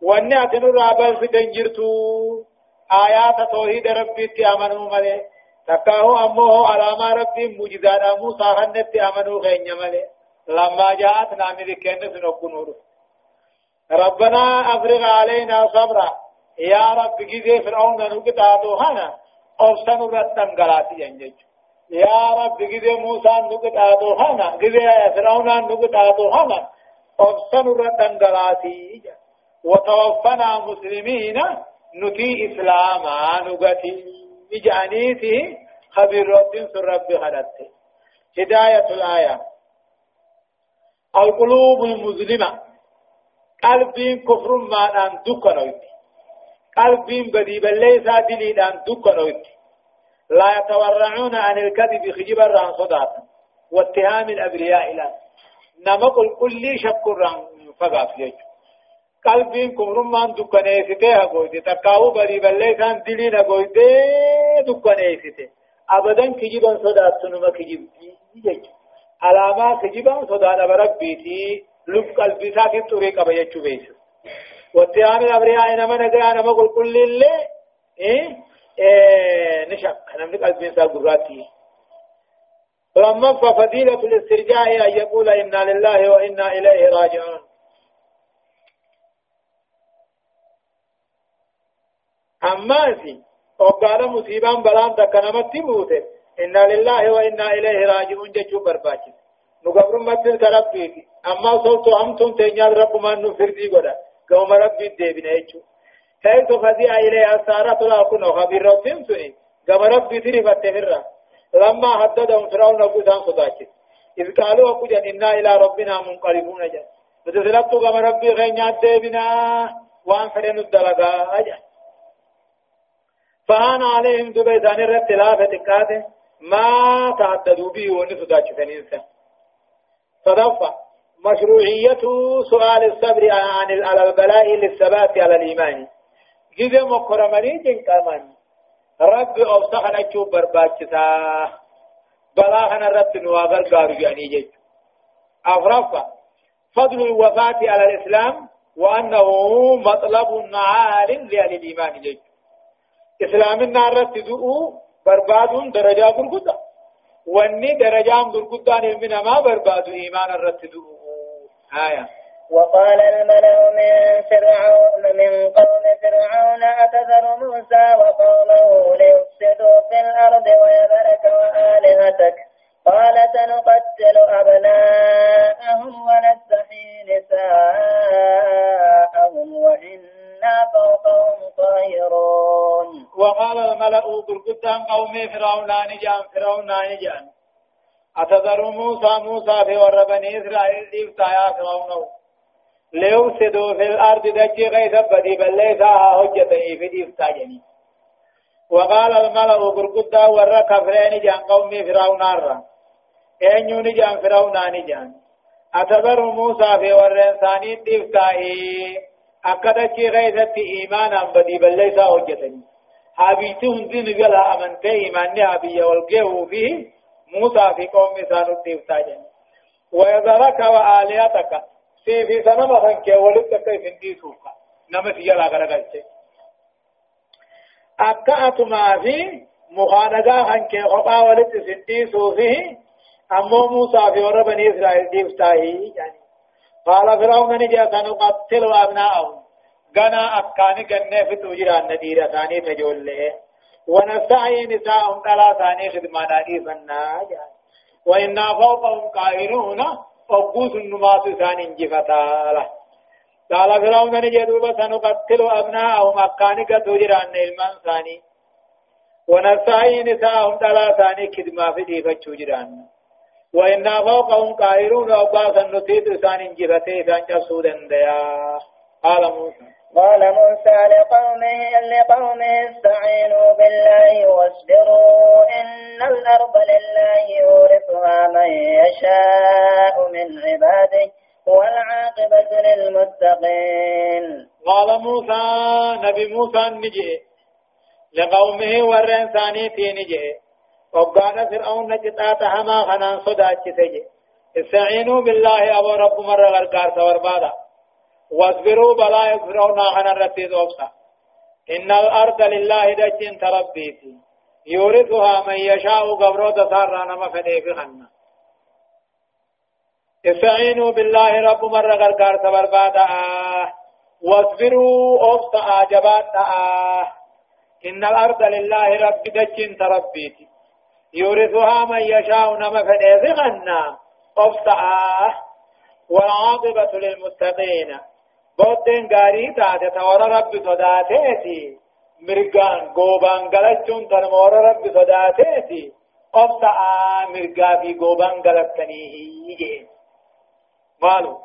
وأن أتنوا الرام فلفت جرتو آيات توحيد ربي تأمنوا ملي. تكاهو أمه علامة ربي مجدانا موسى هنت تأمنوا غيني ملي. لما جاءت نامي ذكينا سنوكو نور ربنا أفرغ علينا صبرا. يا رب جزي فرعون نقطعتو هنا. أرسن رتن غلاتي ينجج يا رب جزي موسى نقطعتو هنا جزي فرعون نقطعتو هنا أبصن ردن قلاتي وتوفنا مسلمين نتي إسلاما نغتي بجانيته خبير رب رب خلته هداية الآية. القلوب المظلمة. قلبين كفر ما أن دكنويت قلبين بدي بليسا دليل أن دكنويت لا يتورعون عن الكذب خجب الران صداتا واتهام الأبرياء نما قل كل شك الران فقاف يجو قلبين كفر ما أن دكنيسته هقويت تقاو بدي بليسا دليل هقويت دكنيسته أبدا كجبا صداتا نما كجب يجو علامة كجبا صداتا بربيتي لب قلبي ساكي طريقة بيجو بيسو. واتهام الأبرياء نما نقرأ نما قل كل اللي إيه؟ إيه نشك نملك قلبي ساكي قراتي فلما ففضيلة الاسترجاع أن يقول إنا لله وإنا إليه راجعون. أما سي وقال مصيبان بلان تكنمت موته. إنا لله وإنا إليه راجعون جيشو برباچي نقبر متن كربيتي أما صوتو أمتم تنيال رب ما نفردي قدا. قوم ربي ديبنا يجو. حيث فزيع إليه؟ أسارة لا كنو خبير ربهم سني قوم ربي تريفت تفرّا لما حددهم فرعون قدام صداكت إذ قالوا أقجا إنا إلى ربنا منقلبون. جا فتسلبتوا قوم ربي غينيات ديبنا وأن فرين الدلقاء. أجا فهان عليهم دبيتان الرتلافة تكاته. ما تعددوا به ونفداك فننسى صدفة مشروعية سؤال الصبر عن البلاء للثبات على الإيمان. جزء مكرمني جن كمان رب أوسخنا تشوف برباكتا بلا أنا رب نواغر قارو يعني جيج أفرفا فضل الوفاة على الإسلام وأنه مطلب عال لأهل الإيمان جيج إسلام النار تدعو برباد درجات القدر واني درجام درقدان من ما برباد ايمان الرتدو آية وقال الملأ من فرعون من قوم فرعون أتذر موسى وقومه ليفسدوا في الأرض ويذرك وآلهتك؟ قال سنقتل أبناءهم ونستحيي نساءهم وإنا فوقهم قاهرون. وقال الملأ قرقدان قوم فرعون نجان فرعون نجان. أتذر موسى موسى في ور بني إسرائيل ديفتا يا فرعون. ليفسدوا في الأرض دجي غيث بدي بل ليس هجة في ديفتا جني وقال الملأ قرقدان ور كفرين جان قوم فرعون نارا أين نجان فرعون نجان. أتذر موسى في ور إنساني ديفتا أكدتي غيثت إيمانا بدي بل ليس هجة حبيته هندين قال أمنت إيماني حبية والقيه فيه موسى في قوم سانو تيفتاجن ويذرك وآلياتك في في سنما خنك ولدك كيف اندي سوكا نما في يلا غرغلت أكأت ما في مخانقا خنك خطا ولد سندي سوفيه أمو موسى في ور بني إسرائيل تيفتاهي يعني قال فرعون نجا سنقتل أبناءهم غنا أكاني غنى في توجران نديرة ثاني تجول ونستعي نساءهم على ثاني خدماناني فنا. وإنا فوقهم قاهرون أقوس النماس ثاني انجفتا له قال فرعون نجدوب سنقتل أبناءهم أكاني كتوجران نلمان ثاني ونستعي نساءهم على ثاني خدمة في ديفة توجران وإنا فوقهم قاهرون أقوس النتيد ثاني انجفتا ثاني جسودا ديا قال موسى قال موسى لقومه لقومه استعينوا بالله واصبروا. إن الأرض لله يورثها من يشاء من عباده والعاقبة للمتقين. قال موسى نبي موسى نجي. لقومه ورين ثاني نجي. وقال فرعون نجتات هما خنان تجي. استعينوا بالله أبو رب مرة غرقار سور بادا واصبروا بلا يكفرون عن الرتيد أبصى إن الأرض لله دجين تربيتي يورثها من يشاء قبرو تسارى نما فدي في خنا استعينوا بالله رب مرة غرقار سبربادا واصبروا أبصى جبات إن الأرض لله رب دجين تربيتي يورثها من يشاء نما فدي في خنا أبصى والعاقبة للمتقين. بودين غاري تاتي تورا رب صداتيتي مرغان غوبان غلچون تنمور رب صداتيتي قبطا مرغا في غوبان غلطني مالو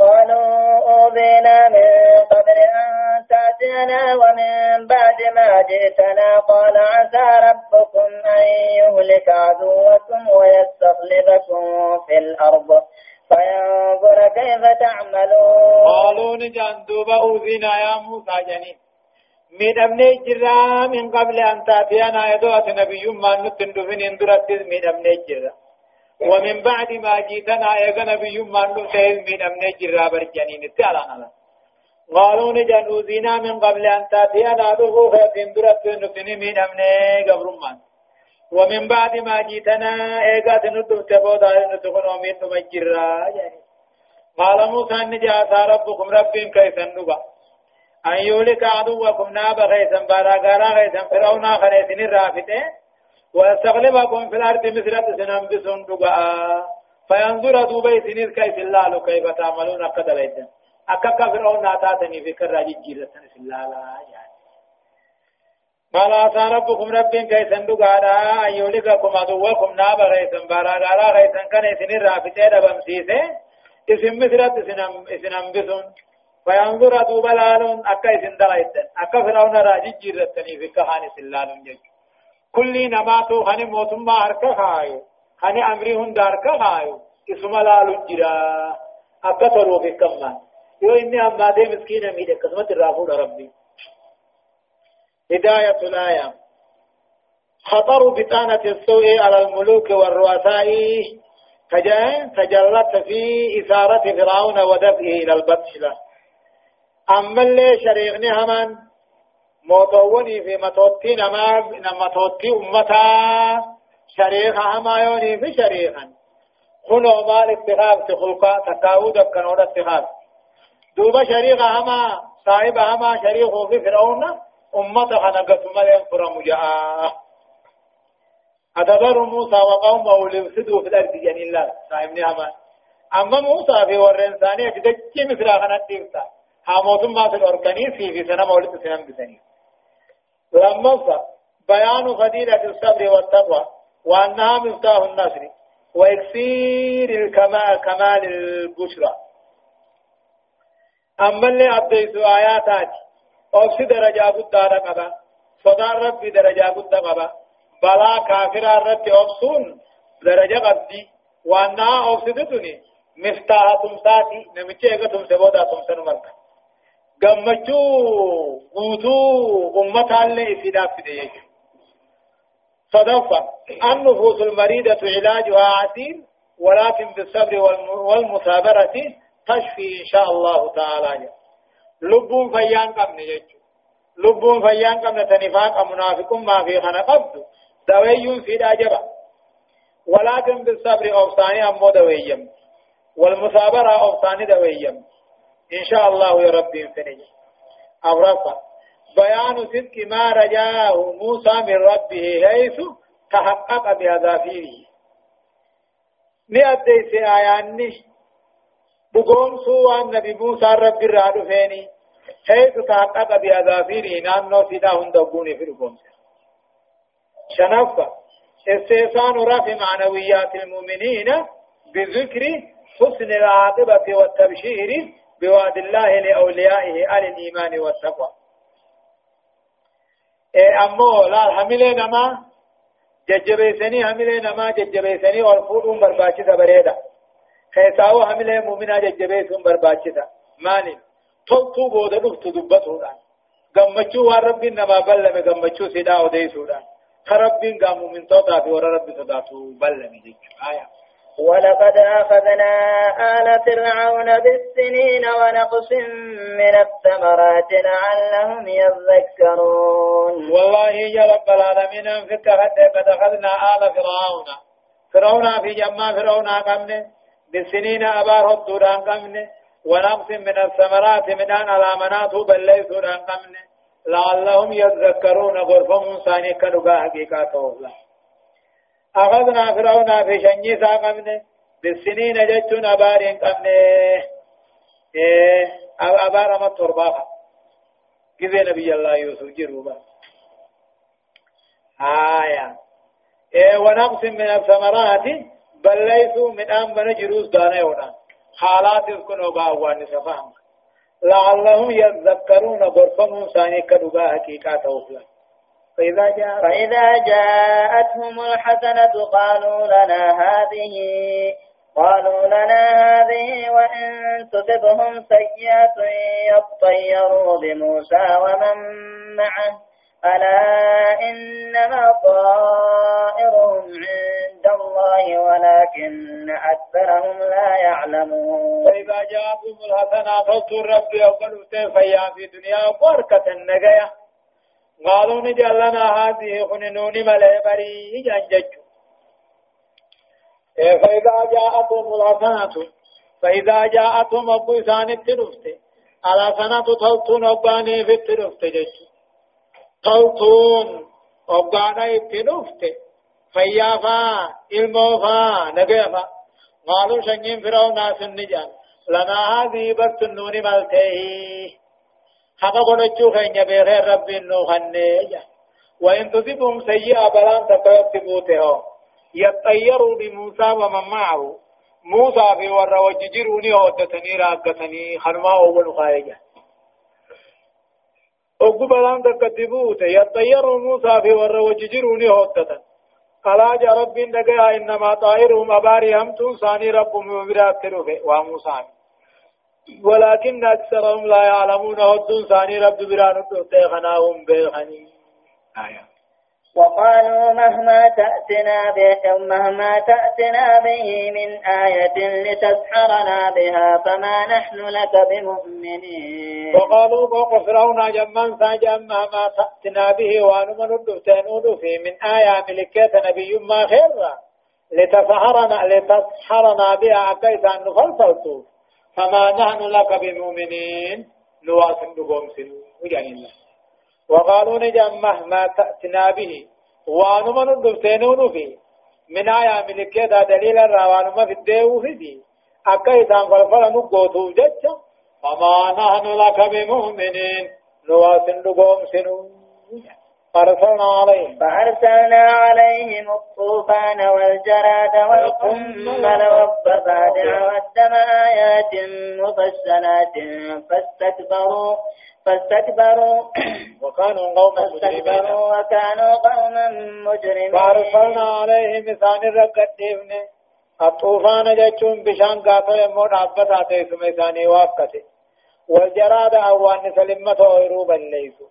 قالوا أوذينا من قبل أن تأتينا ومن بعد ما جئتنا قال عسى ربكم أن يهلك عدوكم ويستخلفكم في الأرض فينظر كيف تعملون قالوا نجان دوبا أوذينا يا موسى جنين من أبني جرا من قبل أن تأتينا يدوة نبي ما نتندفن اندرت من أبني جرا. ومن بعد ما جيتنا ايغا نبي ما نسهل من امن جرا برجانين تعالى قالوا نجن اوزينا من قبل ان تاتينا دغو فاتن درت نتني من امن قبرمان ومن بعد ما جيتنا ايغا تندو تبودا نتكون امين تمجرا يعني. قال موسى نجا ربكم ربين كيف نبا أن يولك عدوكم نابا غيثا بارا غارا غيثا فرعون خريسين الرافتين ويستغلبكم في الأرض مثل سنم بسن دقاء فينظر دوبي سنير كيف الله كيف تعملون؟ قدر إذن أكاكا فرعون ناتاتني في كراجي جيرة في الله يعني. قال عسى ربكم رب كيف دقاء أن يولككم عدوكم نابا غيثا بارا غارا غيثا كان سنير رافتين بمسيسة. اسم مثل سنم سنم بسن. فينظر دوبا لالون أكا إسن دلائدن أكا فرعون راجي جيرة في كهاني سلالون جيجو كل نماتو خني موتما هركا خايو. خني أمري هند هركا خايو. إسم لالو جرا. اكثروا في كمان. يو إني اما دي مسكين اميد قسمت الرافود ربي هداية الآية خطر بطانة السوء على الملوك والرؤساء. تجلت في إثارة فرعون ودفعه إلى البطش له. أما اللي شريغني همان موتووني في متوتي نما متوتي أمتا. شريخا هما يوني في شريخا خلو مال اتخاذ تخلقا تكاود كنود اتخاذ. دوبا شريخا هما صاحب هما شريخه في فرعون. أمتا خنقت ملين فرم جاء أدبر موسى وقومه ليفسدوا في الأرض جن الله صاحبني هما أما موسى في ورين ثانية تدجي مثل خنات تيمتا هاموتم ما في الأركاني في في سنة مولد سنة بسنين لما بيان فضيلة الصبر والتقوى وأنها مفتاح النصر وإكسير الكمال كمال البشرى. أما اللي أبديت آياتات أوفي درجة قد قبا صدار ربي درجة قد قبا بلا كافر ربي أوفسون درجة قدي وأنها أوفي دتني مفتاح تمساتي نمچه اگه تمسه بودا تمسه نمرکا gammachuu guutuu ummataallee isiidhaaf fide jechuudha. صدفة النفوس المريضة علاجها عسير ولكن بالصبر والمثابرة تشفي إن شاء الله تعالى لبون فيان قبن يجو لبون فيان قبن تنفاق منافق ما في خنا قبض في داجبا ولكن بالصبر أوصاني أمو دويم والمثابرة أوصاني دويم إن شاء الله يا ربي فنج أورفا بيان صدق ما رجاه موسى من ربه حيث تحقق بأذافيره نأدي سي آياني بقوم سوى النبي موسى رب الرادو فيني حيث تحقق بأذافيره نانو سيدا هندقوني في القوم. شنفة. استيسان رفع معنويات المؤمنين بذكر حسن العاقبة والتبشير بوعد الله لأوليائه على الإيمان والتقوى. إيه أمو لا حملين ما ججبيسني حملين ما ججبيسني والفوضهم برباچتا بريدا خيساو حملين مؤمنا ججبيسهم برباچتا ماني توتو بودا دفتو دبتودان gammachuu waan rabbiin namaa ballame gammachuu sidhaa odeessuudhaan ka rabbiin gaamu mintootaa fi warra rabbi sodaatu ballame jechuudha. ولقد أخذنا آل فرعون بالسنين ونقص من الثمرات لعلهم يذكرون. والله يا رب العالمين فك قد أخذنا آل فرعون. فرعون في جمع فرعون قمنا بالسنين أبار الدوران قمنا ونقص من الثمرات من أن الأمنات بل ليسوا قمنا لعلهم يذكرون غرفهم ثاني كنقا حقيقة الله أخذنا فرعون في شنيسا قمنا بالسنين جتون أبارين قمنا إيه أبار ما ترباها كذا نبي الله يوسف جروبا. آية. إيه ونقص من الثمرات بل ليسوا من أن بنجروس دانا يونا حالات يكونوا باوان سفهم لعلهم يذكرون غرفهم ثاني كدبا حقيقة توفلا. فإذا, جاء فإذا جاءتهم الحسنة قالوا لنا هذه قالوا لنا هذه وإن تصبهم سيئة يطيروا بموسى ومن معه. ألا إنما طائرهم عند الله ولكن أكثرهم لا يعلمون. فإذا جاءتهم الحسنات فاذكر ربي وقالوا فيا في دنيا بركة النجاة. قالوا نجعل لنا هذه خننون ملئ بري جنجج. فإذا جاءتهم الحسنة فإذا جاءتهم أبو إسان التنفت على سنة تلتون أباني في التنفت جج تلتون أبانا التنفت فيافا إلموفا نجيفا قالوا شنين فرعون ناس النجان. لنا هذه بس النون ملتهي حقا قلتشو خينيا بغير رب النو خنيجا. وإن تصبهم سيئة بلان تكيب تبوته يطيروا بموسى ومن معه. موسى في ورا وججروني ودتني راقتني. خنما أول خارجا أقو بلان تكتبوت يطيروا موسى في ورا وججروني ودتن قال جاء رب نجا إنما طائرهم أباري همتون ثاني ربهم وبرات كروفه وموسى ولكن أكثرهم لا يعلمون هدون ثاني رب بران تيخناهم بيخني آية وقالوا مهما تأتنا به مهما تأتنا به من آية لتسحرنا بها فما نحن لك بمؤمنين. وقالوا فوق فرعون جمان ساجا مهما تأتنا به وأنما ندفتنون في من آية ملكة نبي ما خير لتسحرنا لتسحرنا بها أكيسا نفلسلتو فما نحن لك بمؤمنين. نواصل بهم سنو الله وقالوا نجم مهما تأتنا به. وانما ندفتينون في من آية ملكية دليل الروانما في الديو في دي أكا إسان فالفل نقوتو جتش فما نحن لك بمؤمنين. نواصل لقوم سنو. فأرسلنا عليهم. فأرسلنا عليهم الطوفان والجراد والقمل والضفادع والدم آيات مفصلات فاستكبروا. فاستكبروا. وكانوا قوما مجرمين. وكانوا قوما مجرمين. فأرسلنا عليهم مثال الرقدين الطوفان جتشون بشان قاتل يمون عبتا تيسم إساني وافكته والجراد أوان سلمة ويروبا ليسو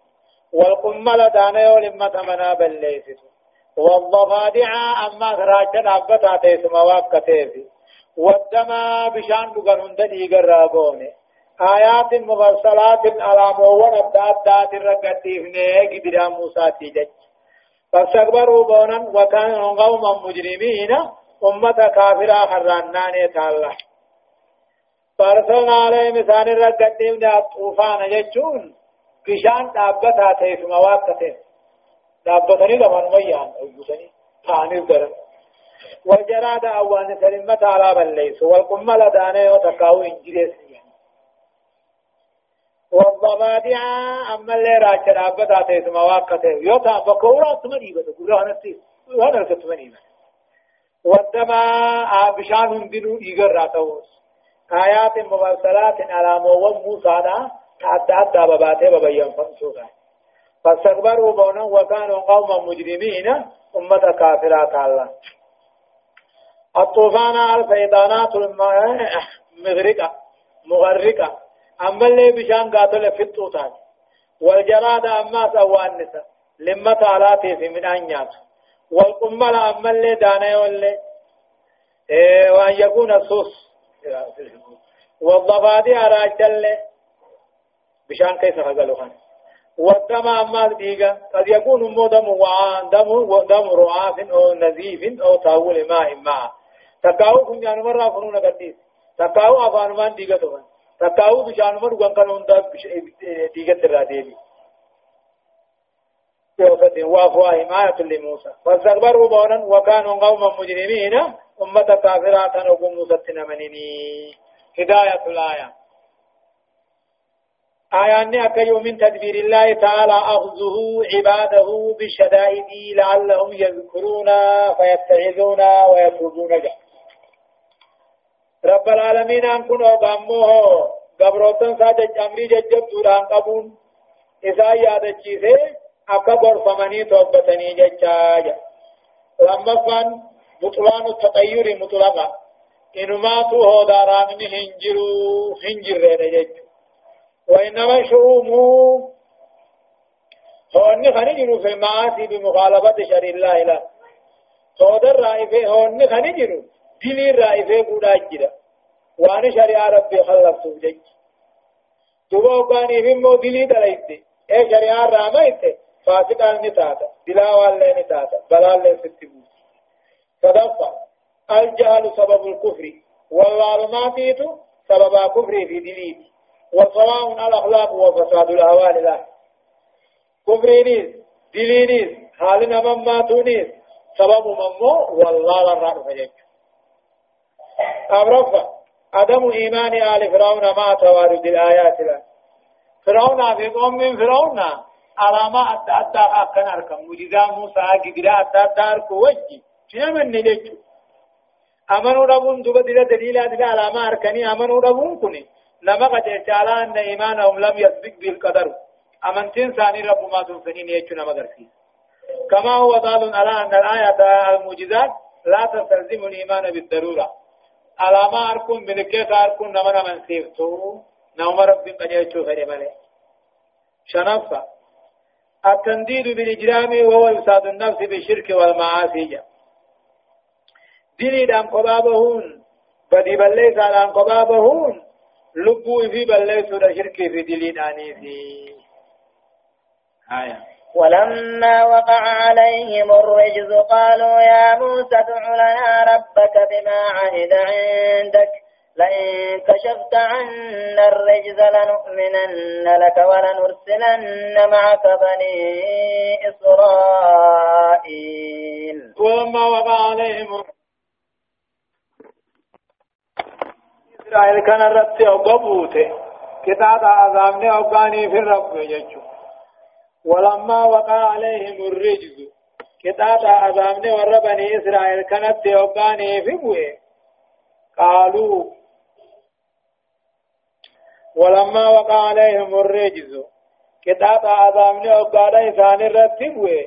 والقمل دانيو لمة منا بليسو. والضفادع أما راجل عبتا تيسم وافكته والدما بشان بقرون دليق الرابوني آيات مفصلات على موان الدادات الرقديفنه قدر موسى تيجج. فاستكبروا بونا وكانوا قوما مجرمين. أمة كافرة خرانان تعالى فأرسلنا عليهم مثال الرقديفنه الطوفان ججون. بشان دابتا تيف مواقته. دابتني لمن ميان. أجبتني ثاني الدرم والجراد أوان سلمة على بليس. والقمل دانه وتقاو إنجليس والضفادع أما اللي راجل أبدا تيس مواقته يوتا بكورا تمني بدا قولا هنسي. هنا تمني بدا والدماء بشان هندنو إيقر راتوس. آيات مبصلات على موم موسى دا. حتى حتى بباته ببين فنسوها فاستكبروا بونا وكانوا قوما مجرمين. أمة كافرات الله. الطوفان الفيضانات المغرقة. مغرقة. أما اللي بشان قاتل في الطوطات والجراد أما سوانسة لما تعالاتي في من أنيات. والقمل أما اللي دانا واللي إيه وأن يكون الصوص والضفادع راجل بشان كيف خان والدم أما ديغا قد يكون مو وعان. دم دم رعاف أو نزيف أو تاول ماء ماء. تكاو كن يعني مرة فنون قديس. تكاو أفان من ديغا تفن تكاو بشان مر وان كان هندا ديغت الراديبي يوفد وافوا حماية لموسى فاستكبروا بونا وكانوا قوما مجرمين أمة كافرة نقوم نستنا منيني هداية الآية آياني أكيو من تدبير الله تعالى أخذه عباده بالشدائد لعلهم يذكرون فيتعظون ويتوبون جه رب العالمين أن كنوا بأموه قبروتن ساجد أمري ججب دوران قبون إذا يادتشيسي أكا غرفمني توبتني ججاجا لما فان بطلان التطير مطلقا۔ إنما تو هو داران هنجرو هنجر رجج وإنما شؤومه هو أني خنجر في المعاصي بمخالفة شر الله له صودر رائفه هو أني خنجر دلي رائفه قد أجر وأنا شريع ربي خلقته جج دوبا وقاني بمو دلي دلائته اے شریعہ راما ایتے فاسقان نتاتا. دلاوال لے نتاتا. بلال لے ستبوس صدفة الجهل سبب الكفر. والظالمات سبب كفر في دليل وسواء الأخلاق وفساد الأهوال له. كفرينيس دلينيس حالنا من ماتونيس سبب ممو والله الرحمة فجج أمرفة عدم إيمان آل فرعون مع توارد الآيات له. فرعون في قوم من فرعون علامة أدى أدى أكن أركم. مجزا موسى قدرا أدى أدى أركو وجي. شنو من نجتو أمنوا ربون دوبا دلا دليل أدى علامة أركني. أمنوا ربون كني لما قد جعلا أن إيمانهم لم يسبق بالقدر. أمنتين ثاني رب ما تنسنين يجو نما درسي. كما هو دال على أن الآية المعجزات لا تستلزم الإيمان بالضرورة. علامة أركم من كيف أركم نمنا من سيفتو نوم رب قد يجو فري ملي شنفة. التنديد بالإجرام وهو إفساد النفس بالشرك والمعاصي. جا ديني دام قبابهون. بدي بليس على قبابهون. لبو في بليس شرك في دلين آنيسي آية. ولما وقع عليهم الرجز قالوا يا موسى ادع لنا ربك بما عهد عندك. لئن كشفت عنا الرجز لنؤمنن لك ولنرسلن معك بني إسرائيل. ولما وقع عليهم إسرائيل كان الرب وقبوته كتاب عذابني وقاني في الرب يجو ولما وقع عليهم الرجز كتاب عذابني وربني إسرائيل كانت وقاني في بوه قالوا ولما وقع عليهم الرجز. كتاب عذابني وقال إسان الرتبوه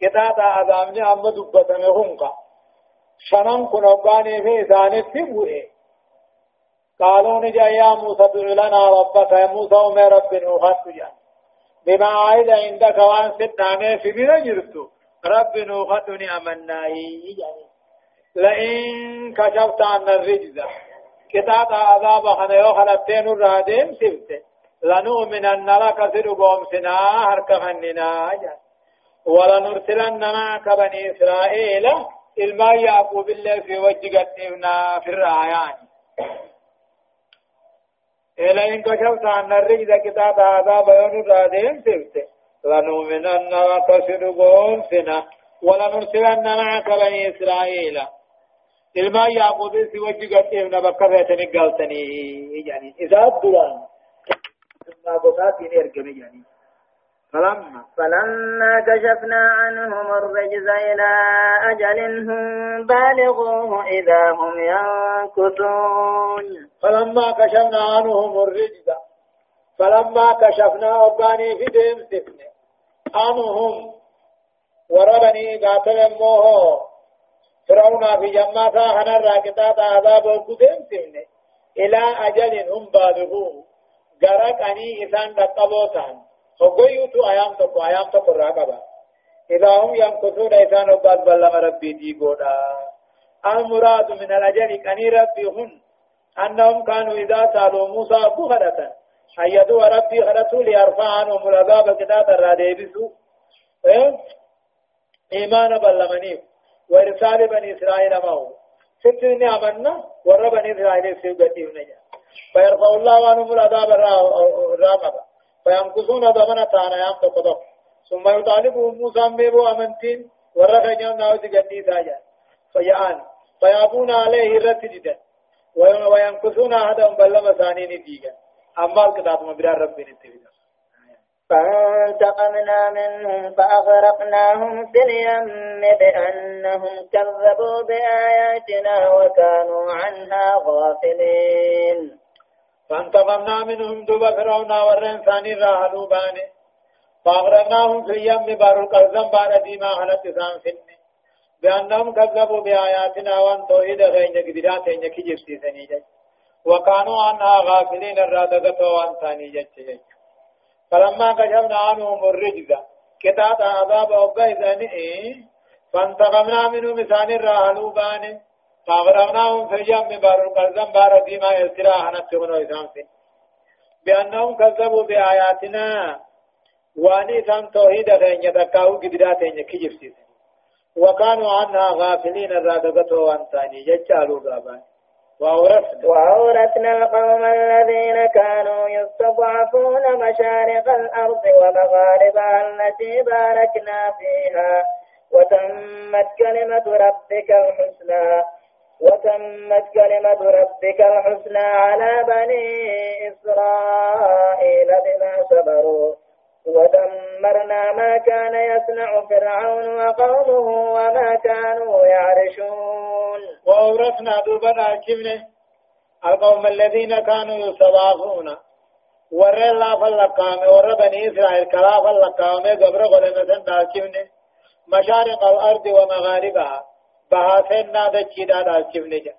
كتاب عذابني أما دبتن هنقا شنن كن وقاني في إسان التبوه قالوا نجا يا موسى ادع لنا ربك. يا موسى وما رب نوخت جان. بما عيد عندك وان ستنا في بنا جرت رب نوختني أمناي. لئن كشفت عن الرجز. كتاب عذاب خنا يو خلتين الرادين سبت. لنؤمنن لك سرقوم سنا هرك خننا. ولنرسلن معك بني إسرائيل إلما يعقوب الله في وجه قدمنا في الرعيان إلى إن كشفت عن الرجل كتاب عذاب يون الرادين سبت. لنؤمنن لك سرقوم سنا ولنرسلن معك بني إسرائيل. yaaqoobii si wajji gadheefna bakka feetani galtanii yani isaa duraan maa gosaatiin ergame yani فلما فلما كشفنا عنهم الرجز إلى أجل هم بالغوه إذا هم ينكثون. فلما كشفنا عنهم الرجز فلما كشفنا أباني في ديم سفن. عنهم وربني قاتل موه فرعون في جماعة هنا راكتات عذاب وقدم سنة إلى أجل هم بالغوه غرق أني إسان تقبوتان فقويوتو أيام تقو أيام تقو راقبا. إذا هم ينكثون إسان وقاد بلما ربي دي قودا المراد من الأجل كني ربي هن. أنهم كانوا إذا سألوا موسى أبو خدتا حيدوا ربي خدتوا ليرفع عنهم العذاب كتاب الراديبسو إيمان بلمنيف وإرسال بني إسرائيل معه. ستين أمنا ور بني إسرائيل سيبتي هنا فيرفع الله عنهم العذاب الرامبا فينقصون ضمن تانا يام تقضوا ثم يطالبهم موسى بيبو أمنتين ور خجم ناوز جدي ساجا. فيان فيابون عليه الرتجدا وينكثون عهدهم بل مسانين ديغا أما الكتاب مبرا ربي نتفيدا فانتقمنا منهم فأغرقناهم في اليم بأنهم كذبوا بآياتنا وكانوا عنها غافلين. فانتقمنا منهم دوبا فرعون ورن ثاني راهلوا باني. فأغرقناهم في اليم بار القرزم بار ديما حلت سان سنة بأنهم كذبوا بآياتنا وان توحيد غير قدرات غير كجبتي سنيجة وكانوا عنها غافلين الرادقة وان ثاني جتش. فلما كشفنا عنهم الرجز كتاب عذاب إيه فانتقمنا منهم مثال الراهلوا باني فأغرقناهم في اليم بار القرزم بار ديما يسراحنا نتغنوا إسان بأنهم كذبوا بآياتنا وأني سان توحيد غين يتكاو قدرات غين كجف وكانوا عنها غافلين الرادقة وانتاني ججالوا غابان وأورثنا القوم الذين كانوا يستضعفون مشارق الأرض ومغاربها التي باركنا فيها. وتمت كلمة ربك الحسنى وتمت كلمة ربك الحسنى على بني إسرائيل بما صبروا. ودمرنا ما كان يصنع فرعون وقومه وما كانوا يعرشون. وأورثنا دوبنا كمنه القوم الذين كانوا يستضعفون ور الله فلقام ور بني إسرائيل كلا فلقام قبر غلمة داكمنه مشارق الأرض ومغاربها. بهاتنا دجيدا داكمنه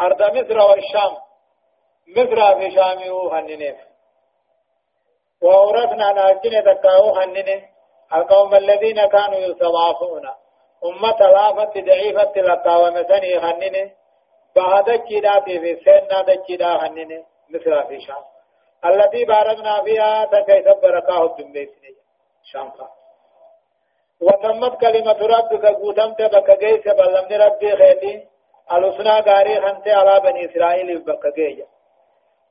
أرض مصر والشام. مصر في شامي وهننف وأورثنا ناجين تكاو هننه القوم الذين كانوا يستضعفون أمة لافت ضعيفة لقاومة ثاني هننه بعد كيدات في سنة دكيدا هننه مثل في شام. التي باركنا فيها تكيس بركاه الدميسني شام وتمت كلمة ربك قوتمت بك جيس بلمن ربي خيتي. الحسنى غاري خنت على بني إسرائيل بك جيس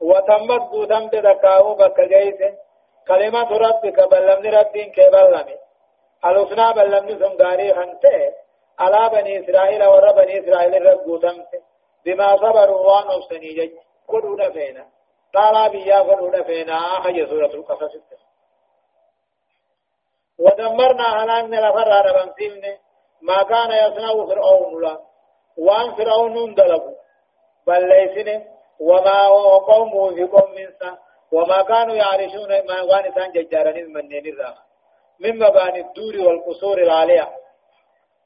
وتمت قوتمت دكاو بك جيس كلمة ربك بلمن ربين كبلمن الحسنى بلمن سنغاري خنت على بني إسرائيل ور بني إسرائيل رب قوتمت بما صبروا وان أبسني جج. قدونا فينا طالا بيا قدونا فينا حي سورة القصص. ودمرنا هلاكنا لفر ربن سيمنا ما كان يصنع فرعون لا. وان فرعون دلبوا بل ليسن وما وقومه في قوم منسا وما كانوا يعرشون ما وان سان ججارين من نيرا من مباني الدور والقصور العالية.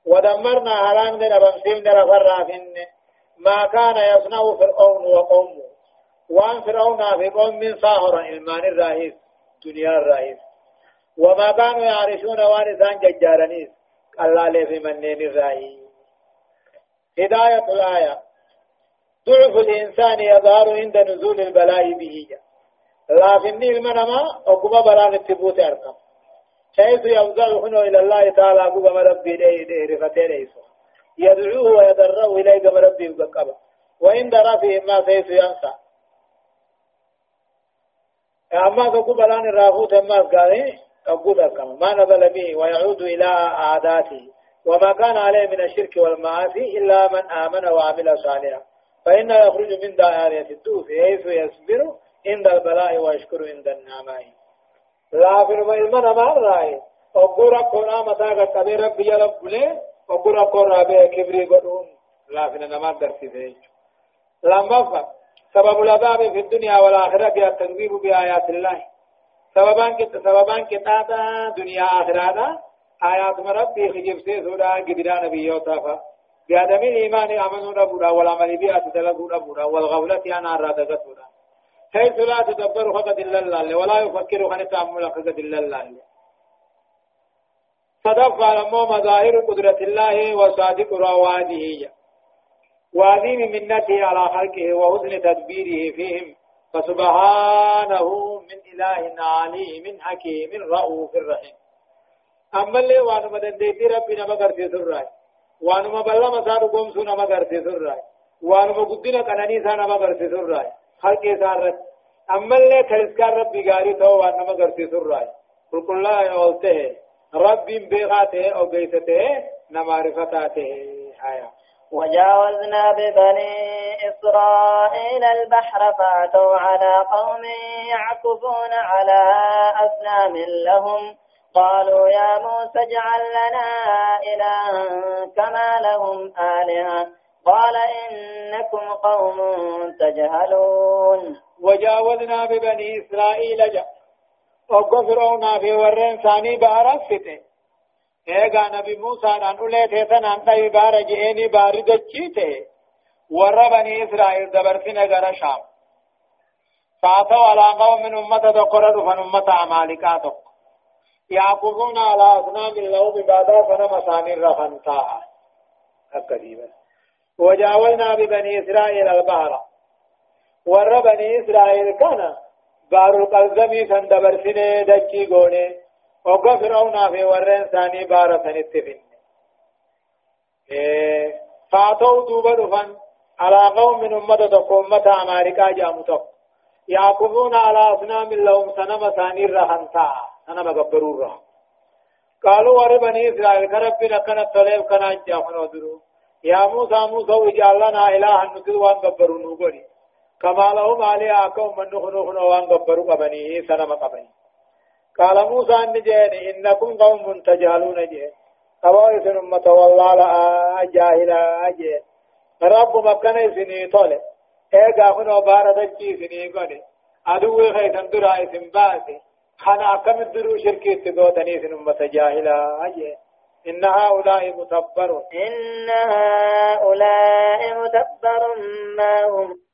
ودمرنا هلاكنا لبن سيمنا لفر رافن ما كان يصنع فرعون وقومه وان فرعون في قوم من صاهر إلمان الرئيس دنيا الرئيس. وما كانوا يعرشون وان سان ججارنيس الله في منين الرئيس. هداية الآية. ضعف الإنسان يظهر عند نزول البلاء به. لكن المنما أقوم بلان التبوت أرقم حيث يوزعه إلى الله تعالى أقوم ربي ديه رفتين إيسو. يدعوه ويدره إليه كما ربي بقبا وإن درى فيه ما سيس ينسى. أما تقول بلان الرافوت أما قال أقول كما ما نزل به ويعود إلى عاداته. وما كان عليه من الشرك والمعاصي إلا من آمن وعمل صالحا. فإن يخرج من دائرة الدوس حيث يصبر عند البلاء ويشكر عند النعماء. لا في المن ما رأي. أقول ربنا متى قد ربي يلب له وقل أقول رابع كبري قدوم. لا في نما درسي فيه لما فا سبب العذاب في الدنيا والآخرة التكذيب بآيات الله. سببان كت سببان كتابا دنيا آخرة. آيات مربي خجب سي سودا قدرا نبي يوتافا بعدم الإيمان أمنوا ربنا والعمل بها تدلقوا ربنا والغولة عن أرادة سودا حيث لا تدبر فقد الله ولا يفكر خن تعمل فقد الله صدق على مظاهر قدرة الله وصادق رواده وعظيم منته على خلقه وحسن تدبيره فيهم. فسبحانه من إله عليم حكيم رؤوف رحيم. أما اللي وانو مدنديتي ربنا مغرتي سراي وانو مبلا مسار قوم سونا مغرتي سراي وانو مقدنا قناني سانا مغرتي سراي خلقه سارت أما اللي تلسكار ربي غاري تو وانو مغرتي سراي قل الله يولته رب بغاته أو بيته نمعرفته آية وجاوزنا ببني إسرائيل البحر فأتوا على قوم يعكفون على أصنام لهم. قالوا يا موسى اجعل لنا إلها كما لهم آلهة. قال إنكم قوم تجهلون. وجاوزنا ببني إسرائيل جاء وقفرونا في ورين ثاني بارا فته ايغا نبي موسى ان اولي تيسن ان تاي بارا جئني باري دچيته ور بني إسرائيل دبرتنا غرا شام. فاتوا على قوم من امة دقرد فن امة عمالكاتو. يعقوبون على اصنام الله ببادا فنم ثاني رفنتا وجاولنا ببني إسرائيل البحر. ور بني إسرائيل كان بار القلزمي سندبر سنة دچي غونه وقف فرعون في ورين ثاني بار سنتفن إيه فأتوا دوبا دفن. على قوم من أمة تقوم متى أمريكا جامتو يعقوبون على أصنام لهم سنم ثاني رهنتا سنم قبروا رهن. قالوا ور بني إسرائيل كربنا كانت طلب كان جاهن ودرو يا موسى موسى وجعل لنا إلها نكذ وان قبروا نوغني كما لهم عليها قوم من نخنو خنو وان قبروا قبني سنم قبني. قال موسى أن جين إنكم قوم تجهلون جين قوائف أمة والله لا جاهلا جين رب مكان سني طول. إيقا خنو باردكي سني قولي. أدوه خيثن درا اسم باسي. خنا كم الدرو شركي تقوتني سن أمة جاهلا جين إن هؤلاء متبر إن هؤلاء متبر ما هم؟